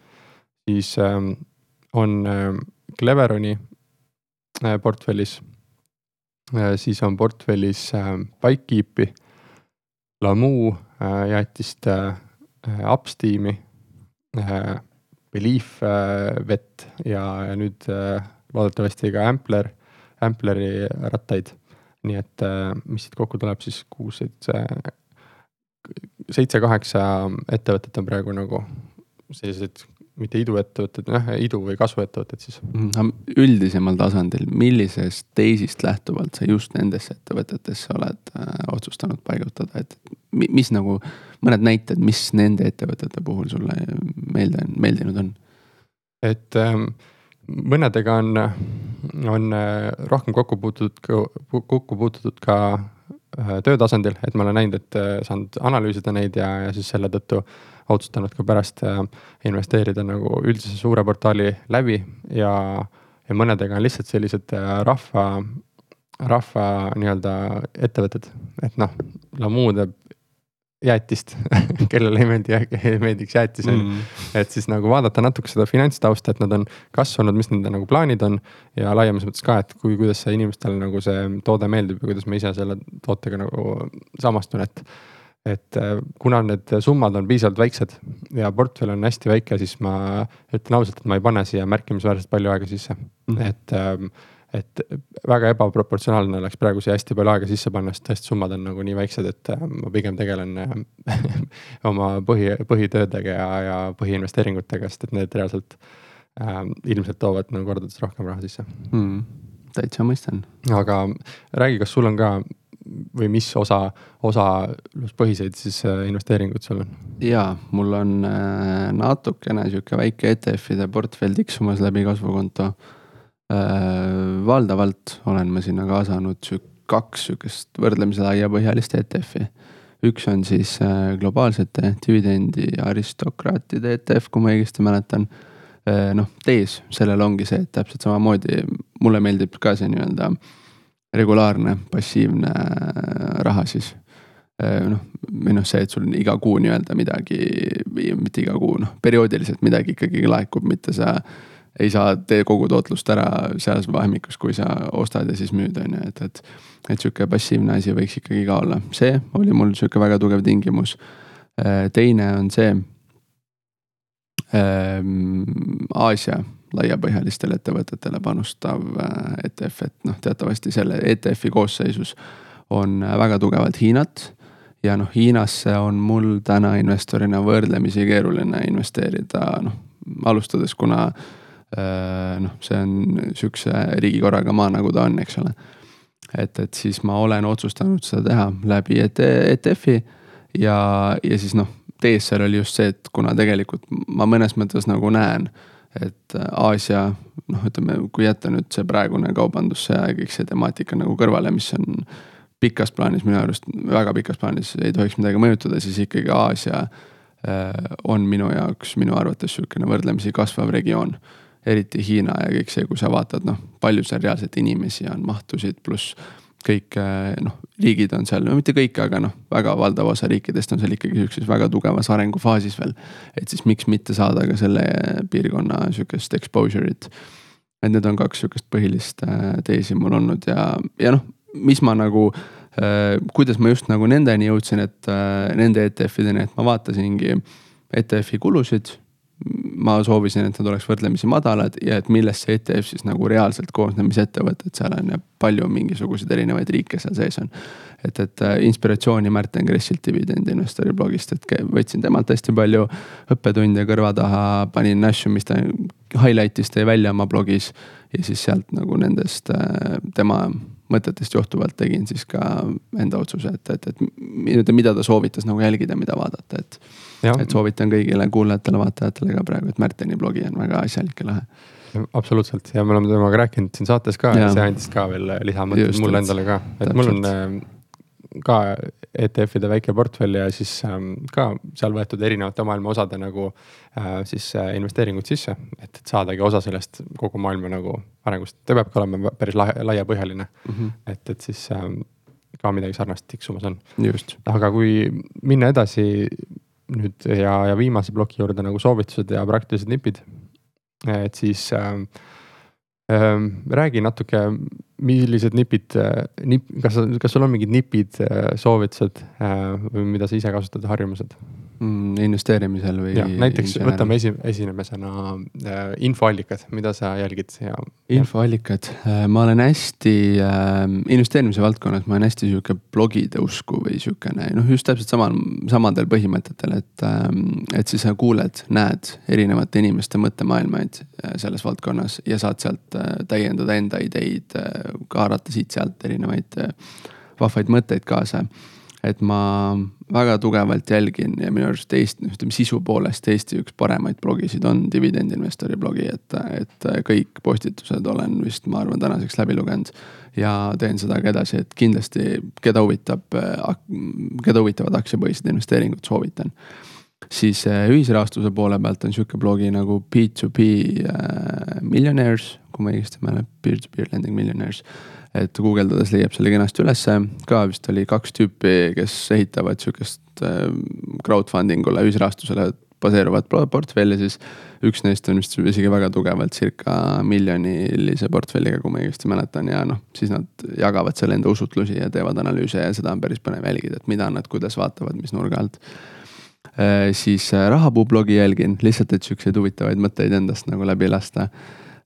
siis ähm, on ähm, Cleveroni äh, portfellis äh,. siis on portfellis äh, Bikekeepi, Lamu äh, jäetist äh, Upsteami äh,. Belief äh, vett ja, ja nüüd äh, loodetavasti ka Ampler, Ampleri rattaid. nii et äh, mis siit kokku tuleb siis kuus, seitse, seitse-kaheksa ettevõtet on praegu nagu sellised mitte iduettevõtted, noh idu või kasvuettevõtted siis mm,. üldisemal tasandil, millisest teisist lähtuvalt sa just nendesse ettevõtetesse oled äh, otsustanud paigutada, et mis nagu mõned näited, mis nende ettevõtete puhul sulle meelde, meeldinud on? et ähm, mõnedega on, on äh, rohkem kokku puututud, kokku puututud ka äh, töö tasandil, et ma olen näinud, et äh, saanud analüüsida neid ja, ja siis selle tõttu otsustanud ka pärast investeerida nagu üldise suure portaali läbi ja, ja mõnedega on lihtsalt sellised rahva, rahva nii-öelda ettevõtted, et noh, Lamu teeb jäätist kellele ei meeldi, ei meeldiks jäätis on ju mm.. et siis nagu vaadata natuke seda finantstausta, et nad on kasvanud, mis nende nagu plaanid on. ja laiemas mõttes ka, et kui, kuidas see inimestele nagu see toode meeldib ja kuidas ma ise selle tootega nagu samastun, et. et äh, kuna need summad on piisavalt väiksed ja portfell on hästi väike, siis ma ütlen ausalt, et ma ei pane siia märkimisväärselt palju aega sisse mm, -hmm. et ähm, et väga ebaproportsionaalne oleks praegu siia hästi palju aega sisse panna, sest tõesti summad on nagu nii väiksed, et äh, ma pigem tegelen äh, oma põhi, põhitöödega ja, ja põhiinvesteeringutega, sest et need reaalselt äh, ilmselt toovad nagu kordades rohkem raha sisse mm,. täitsa mõistan. aga räägi, kas sul on ka või mis osa, osaluspõhiseid siis äh, investeeringuid sul on? jaa, mul on natukene sihuke väike ETF-ide portfell tiksumas läbi kasvukonto valdavalt olen ma sinna kaasanud kaks sihukest võrdlemisi laiapõhjalist ETF-i. üks on siis äh, globaalsete dividendi aristokraatide ETF, kui ma õigesti mäletan. Äh, noh, tees sellel ongi see, et täpselt samamoodi mulle meeldib ka see nii-öelda regulaarne passiivne raha siis noh, või noh, see, et sul iga kuu nii-öelda midagi, mitte iga kuu, noh, perioodiliselt midagi ikkagi laekub, mitte sa ei saa tee kogu tootlust ära selles vahemikus, kui sa ostad ja siis müüd, on ju, et, et. et sihuke passiivne asi võiks ikkagi ka olla, see oli mul sihuke väga tugev tingimus. Äh, teine on see ähm,. Aasia laiapõhjalistele ettevõtetele panustav äh, ETF, et noh, teatavasti selle ETF-i koosseisus on väga tugevalt Hiinat ja noh, Hiinasse on mul täna investorina võrdlemisi keeruline investeerida, noh alustades, kuna äh, Äh, noh, see on sihukese riigikorraga maa, nagu ta on, eks ole. et, et siis ma olen otsustanud seda teha läbi ETF-i ja, ja siis noh, seal oli just see, et kuna tegelikult ma mõnes mõttes nagu näen, et Aasia noh, ütleme, kui jätta nüüd see praegune kaubandussõja ja kõik see temaatika nagu kõrvale, mis on pikas plaanis minu arust, väga pikas plaanis ei tohiks midagi mõjutada, siis ikkagi Aasia äh, on minu jaoks, minu arvates sihukene võrdlemisi kasvav regioon eriti Hiina ja kõik see, kui sa vaatad, noh, palju seal reaalselt inimesi on, mahtusid, pluss kõik eh, noh, riigid on seal, no mitte kõik, aga noh, väga valdav osa riikidest on seal ikkagi sihukeses väga tugevas arengufaasis veel. et siis miks mitte saada ka selle piirkonna sihukest exposure'it. et need on kaks sihukest põhilist eh, teesi mul olnud ja, ja noh, mis ma nagu äh,, kuidas ma just nagu nendeni jõudsin, et äh, nende ETF-ideni, et ma vaatasingi ETF-i kulusid ma soovisin, et nad oleks võrdlemisi madalad ja et millest see ETF siis nagu reaalselt koosneb, mis ettevõtted seal on ja palju mingisuguseid erinevaid riike seal sees on. et, et äh, inspiratsiooni Märten Kressilt dividendi investori blogist, et võtsin temalt hästi palju õppetunde kõrva taha, panin asju, mis ta highlight'is tõi välja oma blogis. ja siis sealt nagu nendest äh, tema mõtetest johtuvalt tegin siis ka enda otsuse, et, et, et mida ta soovitas nagu jälgida, mida vaadata, et et soovitan kõigile kuulajatele-vaatajatele ka praegu, et Märteni blogi on väga asjalik ja lahe. absoluutselt ja me oleme temaga rääkinud siin saates ka ja, ja see andis ka veel lisamõtteid mulle endale ka, et täpselt. mul on äh, ka ETF-ide väike portfell ja siis ähm, ka seal võetud erinevate maailma osade nagu äh, siis äh, investeeringud sisse. et, saadagi osa sellest kogu maailma nagu arengust, ta peabki olema päris laiapõhjaline mm. -hmm. et, et siis ähm, ka midagi sarnast tiksumas on. aga kui minna edasi nüüd ja, ja viimase ploki juurde nagu soovitused ja praktilised nipid. et siis äh, äh, räägi natuke, millised nipid äh,, nip, kas, kas sul on mingid nipid äh,, soovitused äh, mida sa ise kasutad, harjumused? Mm, investeerimisel või? näiteks võtame esi, esimesena äh, infoallikad, mida sa jälgid ja. infoallikad äh,, ma olen hästi äh, investeerimise valdkonnas, ma olen hästi sihuke blogide usku või sihukene noh, just täpselt samal, samadel põhimõtetel, et äh,. et siis sa kuuled, näed erinevate inimeste mõttemaailmaid äh, selles valdkonnas ja saad sealt äh, täiendada enda ideid äh,, haarata siit-sealt erinevaid äh, vahvaid mõtteid kaasa et ma väga tugevalt jälgin ja minu arust Eesti, ütleme sisu poolest Eesti üks paremaid blogisid on dividendinvestori blogi, et, et kõik postitused olen vist, ma arvan, tänaseks läbi lugenud. ja teen seda ka edasi, et kindlasti, keda huvitab, keda huvitavad aktsiapõhised investeeringud, soovitan. siis äh, ühisrahastuse poole pealt on sihuke blogi nagu P2P äh, Millionaires, kui ma õigesti mäletan, peer-to-peer lending millionaires. Et guugeldades leiab selle kenasti ülesse, ka vist oli kaks tüüpi, kes ehitavad sihukest äh, crowdfunding ule, ühisrahastusele baseeruvat portfelli, siis üks neist on vist isegi väga tugevalt circa miljonilise portfelliga, kui ma õigesti mäletan ja noh, siis nad jagavad seal enda usutlusi ja teevad analüüse ja seda on päris põnev jälgida, et mida nad, kuidas vaatavad, mis nurga alt Äh, siis äh, rahapuu blogi jälgin lihtsalt, et siukseid huvitavaid mõtteid endast nagu läbi lasta.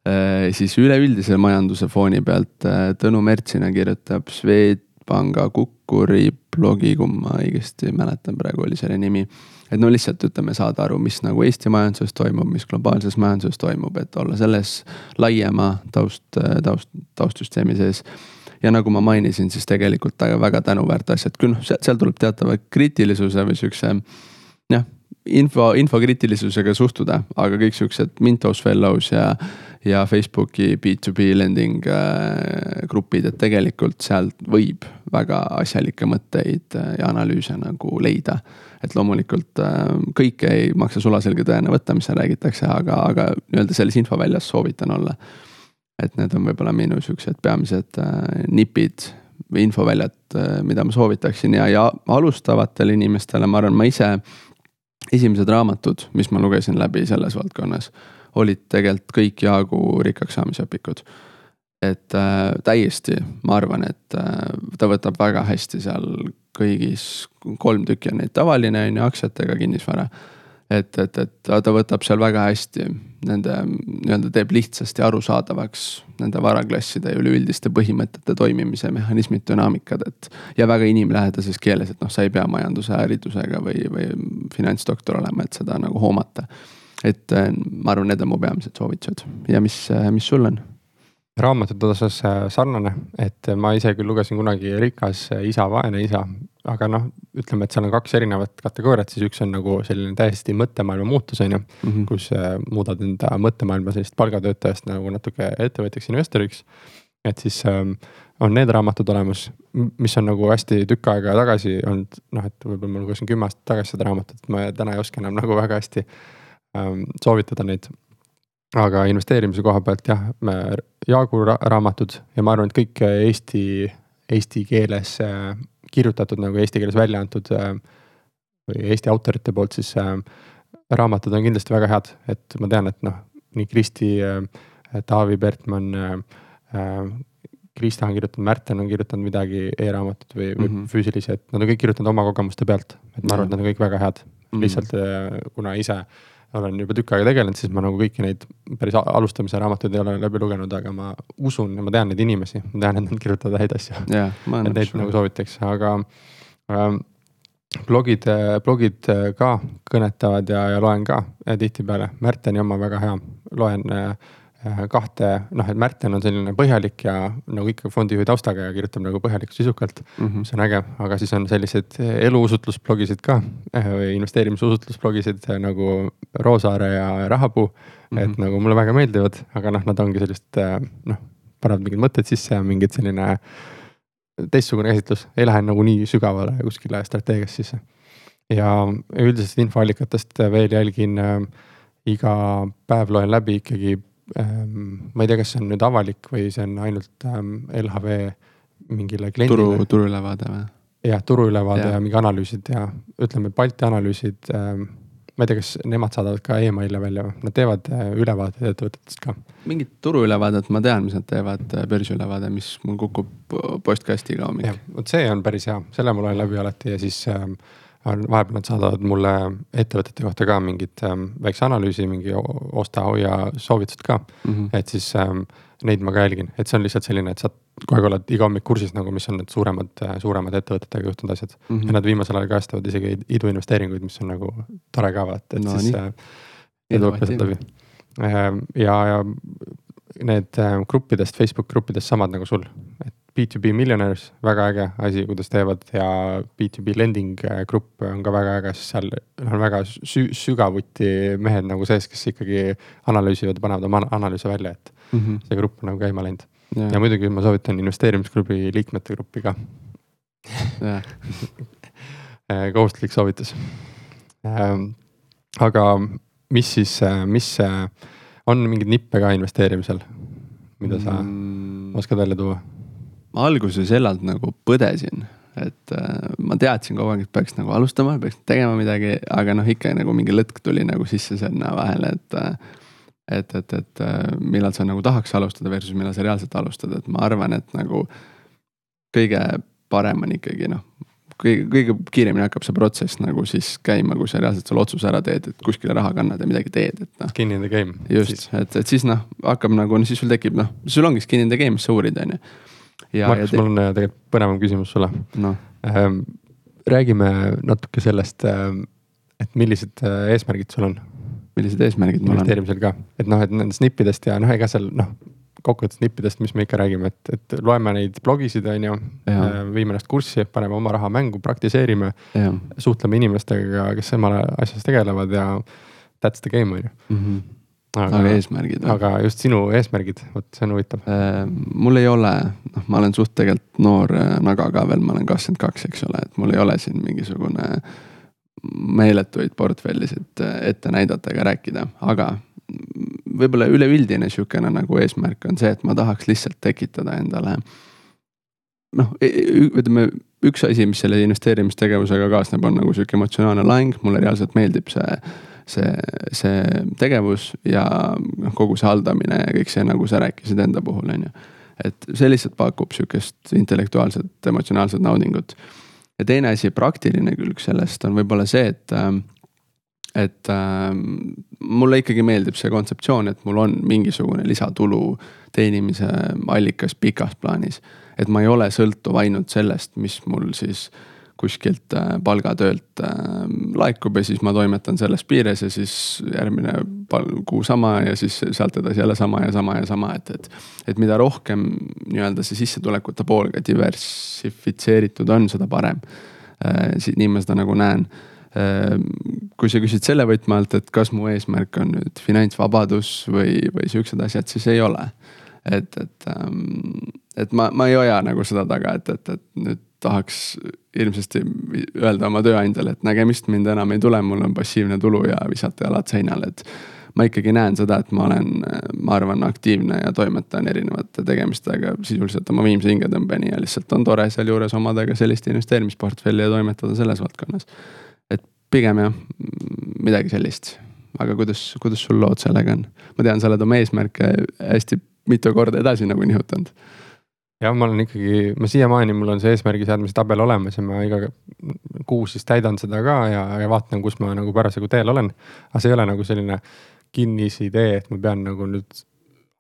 Äh, siis üleüldise majanduse fooni pealt Tõnu Mertsina kirjutab Swedbanka Kukkuri blogi, kui ma õigesti mäletan, praegu oli selle nimi. et no lihtsalt ütleme, saada aru, mis nagu Eesti majanduses toimub, mis globaalses majanduses toimub, et olla selles laiema taust, taust, taustsüsteemi sees ja nagu ma mainisin, siis tegelikult väga tänuväärt asjad, küll noh, seal tuleb teatava kriitilisuse või siukse jah, info, infokriitilisusega suhtuda, aga kõik siuksed Mintos Fellows ja, ja Facebooki B2B lending äh, grupid, et tegelikult sealt võib väga asjalikke mõtteid äh, ja analüüse nagu leida. et loomulikult äh, kõike ei maksa sulaselge tõena võtta, mis seal räägitakse, aga, aga nii-öelda selles infoväljas soovitan olla. et need on võib-olla minu siuksed peamised nipid või infoväljad, mida ma soovitaksin ja, ja alustavatele inimestele, ma arvan, ma ise esimesed raamatud, mis ma lugesin läbi selles valdkonnas, olid tegelikult kõik Jaagu rikkaks saamise õpikud. et äh, täiesti, ma arvan, et äh, ta võtab väga hästi seal kõigis, kolm tükki on neid tavaline on ju, aktsiatega kinnisvara. et, et, et ta võtab seal väga hästi nende nii-öelda teeb lihtsasti arusaadavaks nende varaklasside ja üleüldiste põhimõtete toimimise mehhanismid, dünaamikad, et. ja väga inimlähedases keeles, et noh, sa ei pea majanduse haridusega või, või finantsdoktor olema, et seda nagu hoomata. Et äh, ma arvan, need on mu peamised soovitused ja mis, äh, mis sul on? raamatute osas äh, sarnane, et ma ise küll lugesin kunagi Rikas isa, vaene isa, aga noh, ütleme, et seal on kaks erinevat kategooriat, siis üks on nagu selline täiesti mõttemaailma muutus, on ju mm. -hmm. kus muudad enda mõttemaailma sellist palgatöötajast nagu natuke ettevõtjaks, investoriks. et siis ähm, on need raamatud olemas, mis on nagu hästi tükk aega tagasi olnud, noh, et võib-olla ma lugesin kümme aastat tagasi seda raamatut, ma täna ei oska enam nagu väga hästi soovitada neid aga investeerimise koha pealt jah, Jaagu ra raamatud ja ma arvan, et kõik Eesti, eesti keeles äh, kirjutatud nagu eesti keeles välja antud äh, või Eesti autorite poolt siis äh, raamatud on kindlasti väga head, et ma tean, et noh, nii Kristi, äh, Taavi Bertmann, Krista on kirjutanud, Märten on kirjutanud midagi e-raamatut või, või mm -hmm. füüsilisi, et nad on kõik kirjutanud oma kogemuste pealt, et ma arvan, et nad on kõik väga head mm. -hmm. lihtsalt kuna ise olen juba tükk aega tegelenud, siis ma nagu kõiki neid päris alustamise raamatuid ei ole läbi lugenud, aga ma usun ja ma tean neid inimesi, ma tean, et nad kirjutavad häid asju yeah,. et neid nagu soovitaks, aga ähm, blogid, blogid ka kõnetavad ja, ja loen ka tihtipeale. Märteni oma väga hea, loen Äh, kahte, noh, et Märten on selline põhjalik ja nagu ikka fondijuhi taustaga ja kirjutab nagu põhjalikult, sisukalt mm, -hmm. mis on äge, aga siis on selliseid eluusutlusblogisid ka äh, või investeerimisusutlusblogisid äh, nagu Roosaare ja Rahapuu mm. -hmm. et nagu mulle väga meeldivad, aga noh, nad ongi sellist noh, panevad mingid mõtted sisse ja mingid selline teistsugune käsitlus, ei lähe nagu nii sügavale kuskile strateegiasse sisse. ja üldisest infoallikatest veel jälgin äh, iga päev loen läbi ikkagi ma ei tea, kas see on nüüd avalik või see on ainult ähm, LHV mingile kliendile. turu, turuülevaade või? jah, turuülevaade ja. ja mingi analüüsid ja ütleme, Balti analüüsid ähm,. ma ei tea, kas nemad saadavad ka email'e välja või, nad teevad ülevaateid ettevõtetest ka. mingit turuülevaadet ma tean, mis nad teevad, börsiülevaade, mis mul kukub postkasti iga hommik. vot see on päris hea, selle ma loen läbi alati ja siis ähm, vahepeal nad saadavad mulle ettevõtete kohta ka mingit ähm, väikse analüüsi, mingi osta-hoia soovitused ka mm. -hmm. et siis ähm, neid ma ka jälgin, et see on lihtsalt selline, et sa kogu aeg oled iga hommik kursis nagu, mis on need suuremad, suuremad ettevõtetega juhtunud asjad mm. -hmm. ja nad viimasel ajal kajastavad isegi iduinvesteeringuid, mis on nagu tore ka vaata, et no, siis äh,. Need tuleb lihtsalt läbi äh,. ja, ja need äh, gruppidest, Facebook gruppidest samad nagu sul, et B2B Millionaires, väga äge asi, kuidas teevad ja B2B lending äh, grupp on ka väga äge, sest seal on väga sü sügavuti mehed nagu sees, kes ikkagi analüüsivad, panevad oma analüüse välja, et mm -hmm. see grupp on nagu käima läinud. ja muidugi ma soovitan investeerimisklubi liikmete gruppi ka äh, kohustuslik soovitus ähm, aga mis siis, mis on mingeid nippe ka investeerimisel, mida sa mm. oskad välja tuua? Ma alguses hellalt nagu põdesin, et äh, ma teadsin kogu aeg, et peaks nagu alustama, peaks tegema midagi, aga noh, ikka nagu mingi lõtk tuli nagu sisse sinna vahele, et äh, et, et, et äh, millal sa nagu tahaks alustada versus millal sa reaalselt alustad, et ma arvan, et nagu kõige parem on ikkagi noh, kõige, kõige kiiremini hakkab see protsess nagu siis käima, kui sa reaalselt selle otsuse ära teed, et kuskile raha kannad ja midagi teed, et noh. Skin in the game. just, et, et siis noh, hakkab nagu, siis sul tekib noh, sul ongi skin in the game, mis sa uurid, on ju. Markus, mul on äh, tegelikult põnevam küsimus sulle no.. Ähm, räägime natuke sellest, ähm, et millised äh, eesmärgid sul on? millised eesmärgid mul on? investeerimisel ka, et noh, et nendest nippidest ja noh, ega seal noh kokkuvõttes nippidest, mis me ikka räägime, et, et loeme neid blogisid, on ju. Äh, viime ennast kurssi, paneme oma raha mängu, praktiseerime. suhtleme inimestega, kes samale asjas tegelevad ja that's the game, on ju. Mhm. Aga, aga eesmärgid. aga just sinu eesmärgid, vot see on huvitav äh,. mul ei ole, noh, ma olen suht tegelikult noor äh, naga ka veel, ma olen kakskümmend kaks, eks ole, et mul ei ole siin mingisugune meeletuid portfellisid äh, ette näidata ega rääkida, aga võib-olla üleüldine sihukene nagu eesmärk on see, et ma tahaks lihtsalt tekitada endale. noh, e, e, ütleme üks asi, mis selle investeerimistegevusega kaasneb, on nagu sihuke emotsionaalne laeng, mulle reaalselt meeldib see see, see tegevus ja noh, kogu see haldamine ja kõik see, nagu sa rääkisid enda puhul, on ju. et see lihtsalt pakub sihukest intellektuaalset, emotsionaalset naudingut. ja teine asi, praktiline külg sellest on võib-olla see, et et äh, mulle ikkagi meeldib see kontseptsioon, et mul on mingisugune lisatulu teenimise allikas pikas plaanis. et ma ei ole sõltuv ainult sellest, mis mul siis kuskilt äh, palgatöölt äh, laekub ja siis ma toimetan selles piires ja siis järgmine kuu sama ja siis sealt edasi jälle sama ja sama ja sama, et, et. et mida rohkem nii-öelda see sissetulekute pool ka diversifitseeritud on, seda parem. Äh, nii ma seda nagu näen kui sa küsid selle võtme alt, et kas mu eesmärk on nüüd finantsvabadus või, või siuksed asjad, siis ei ole. et, et, ehm, et ma, ma ei hoia nagu seda taga, et, et, et nüüd tahaks hirmsasti öelda oma tööandjale, et nägemist, mind enam ei tule, mul on passiivne tulu ja visata jalad seinale, et ma ikkagi näen seda, et ma olen, ma arvan, aktiivne ja toimetan erinevate tegemistega sisuliselt oma viimse hingetõmbeni ja lihtsalt on tore sealjuures omada ka sellist investeerimisportfelli ja toimetada selles valdkonnas pigem jah, midagi sellist. aga kuidas, kuidas sul lood sellega on? ma tean, sa oled oma eesmärke hästi mitu korda edasi nagu nihutanud. Jah, ma olen ikkagi, ma siiamaani, mul on see eesmärgi seadmise tabel olemas ja ma iga kuu siis täidan seda ka ja, ja vaatan, kus ma nagu parasjagu teel olen. aga see ei ole nagu selline kinnisidee, et ma pean nagu nüüd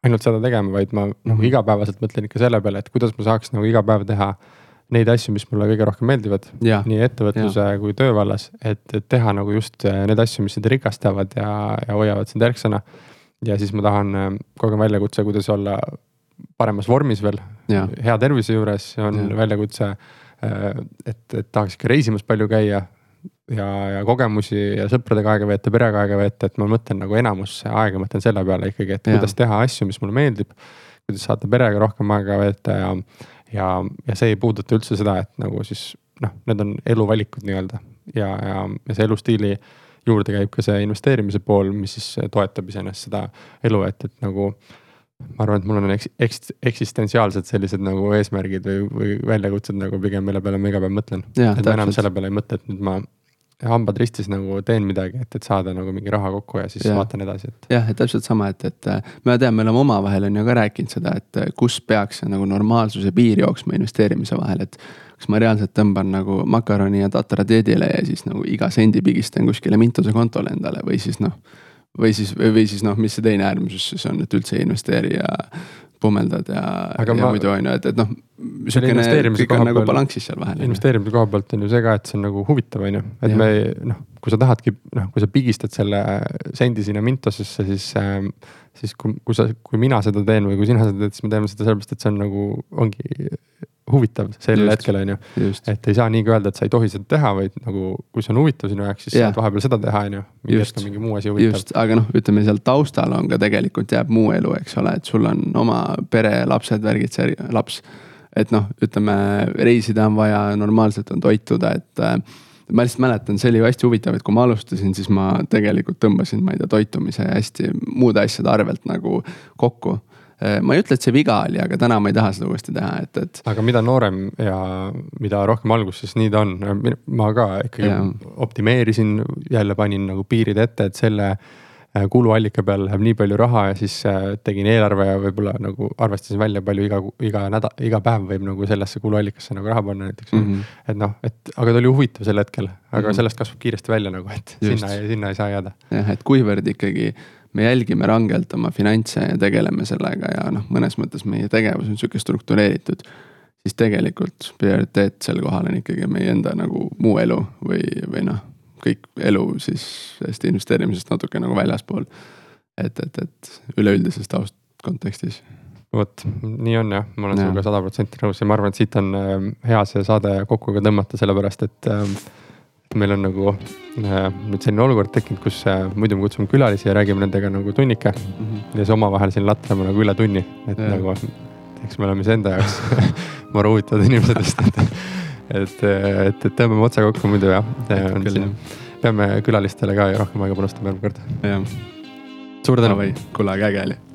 ainult seda tegema, vaid ma nagu -hmm. igapäevaselt mõtlen ikka selle peale, et kuidas ma saaks nagu iga päev teha neid asju, mis mulle kõige rohkem meeldivad. nii ettevõtluse ja. kui töö vallas, et, et teha nagu just äh, neid asju, mis sind rikastavad ja, ja hoiavad sind ärksõna. ja siis ma tahan, äh, kogu aeg väljakutse, kuidas olla paremas vormis veel, hea tervise juures, on ja. väljakutse. Äh, et, et tahaks ikka reisimas palju käia ja, ja kogemusi ja sõpradega aega veeta, perega aega veeta, et ma mõtlen nagu enamus aega mõtlen selle peale ikkagi, et ja. kuidas teha asju, mis mulle meeldib. kuidas saada perega rohkem aega veeta ja ja, ja see ei puuduta üldse seda, et nagu siis noh, need on eluvalikud nii-öelda ja, ja, ja see elustiili juurde käib ka see investeerimise pool, mis siis toetab iseenesest seda elu, et, et nagu. Ma arvan, et mul on eks, eks, eksistentsiaalsed sellised nagu eesmärgid või, või väljakutsed nagu pigem, mille peale ma iga päev mõtlen. et ma enam selle peale ei mõtle, et nüüd ma hambad ristis nagu teen midagi, et, et saada nagu mingi raha kokku ja siis ja. vaatan edasi, et. jah, et täpselt sama, et, et ma tean, me oleme omavahel on ju ka rääkinud seda, et kus peaks nagu normaalsuse piir jooksma investeerimise vahel, et. kas ma reaalselt tõmban nagu makaroni ja tatra dieedile ja siis nagu iga sendi pigistan kuskile Mintuse kontole endale või siis noh. Või siis, või siis noh, mis see teine äärmusus siis on, et üldse ei investeeri ja pummeldad ja, ja ma... muidu on ju, et, et noh. sihukene, kõik on nagu balanssis seal vahel. investeerimise koha pealt on ju see ka, et see on nagu huvitav, on ju, et ja. me noh, kui sa tahadki noh, kui sa pigistad selle sendi sinna Mintosesse, siis äh,. siis kui, kui sa, kui mina seda teen või kui sina seda teed, siis me teeme seda sellepärast, et see on nagu, ongi huvitav sel just, hetkel on ju. et ei saa nii ka öelda, et sa ei tohi seda teha, vaid nagu kui see on huvitav sinu jaoks, siis yeah. saad vahepeal seda teha, on ju. just, mingi muu asi huvitav. aga noh, ütleme seal taustal on ka tegelikult jääb muu elu, eks ole, et sul on oma pere, lapsed, värgid, see laps. et noh, ütleme reisida on vaja, normaalselt on toituda, et ma lihtsalt mäletan, see oli ju hästi huvitav, et kui ma alustasin, siis ma tegelikult tõmbasin, ma ei tea, toitumise ja hästi muude asjade arvelt nagu kokku Äh, ma ei ütle, et see viga oli, aga täna ma ei taha seda uuesti teha, et, et. aga mida noorem ja mida rohkem alguses, nii ta on, ma ka ikkagi ja. optimeerisin, jälle panin nagu piirid ette, et selle äh, kuluallika peal läheb nii palju raha ja siis äh, tegin eelarve ja võib-olla nagu arvestasin välja, palju iga, iga nädal, iga päev võib nagu sellesse kuluallikasse nagu raha panna näiteks mm. -hmm. et noh, et aga ta oli huvitav sel hetkel, aga mm -hmm. sellest kasvab kiiresti välja nagu, et Just. sinna, sinna ei saa jääda. jah, et kuivõrd ikkagi me jälgime rangelt oma finantse ja tegeleme sellega ja noh, mõnes mõttes meie tegevus on sihuke struktureeritud. siis tegelikult prioriteet sel kohal on ikkagi meie enda nagu muu elu või, või noh, kõik elu siis sellest investeerimisest natuke nagu väljaspool. et, et, et üleüldises taust kontekstis vot nii on jah, ma olen sinuga sada protsenti nõus ja ma arvan, et siit on äh, hea see saade kokku ka tõmmata, sellepärast et äh, meil on nagu äh, nüüd selline olukord tekkinud, kus äh, muidu me kutsume külalisi ja räägime nendega nagu tunnike mm. -hmm. ja siis omavahel siin latrame nagu üle tunni, et ja. nagu eks me oleme iseenda jaoks maru huvitavad inimesed vist, et, et, et, et tõmbame otsa kokku muidu jah. peame külalistele ka rohkem aega panustama järgmine kord. jah. suur tänu. kuule, aga äge oli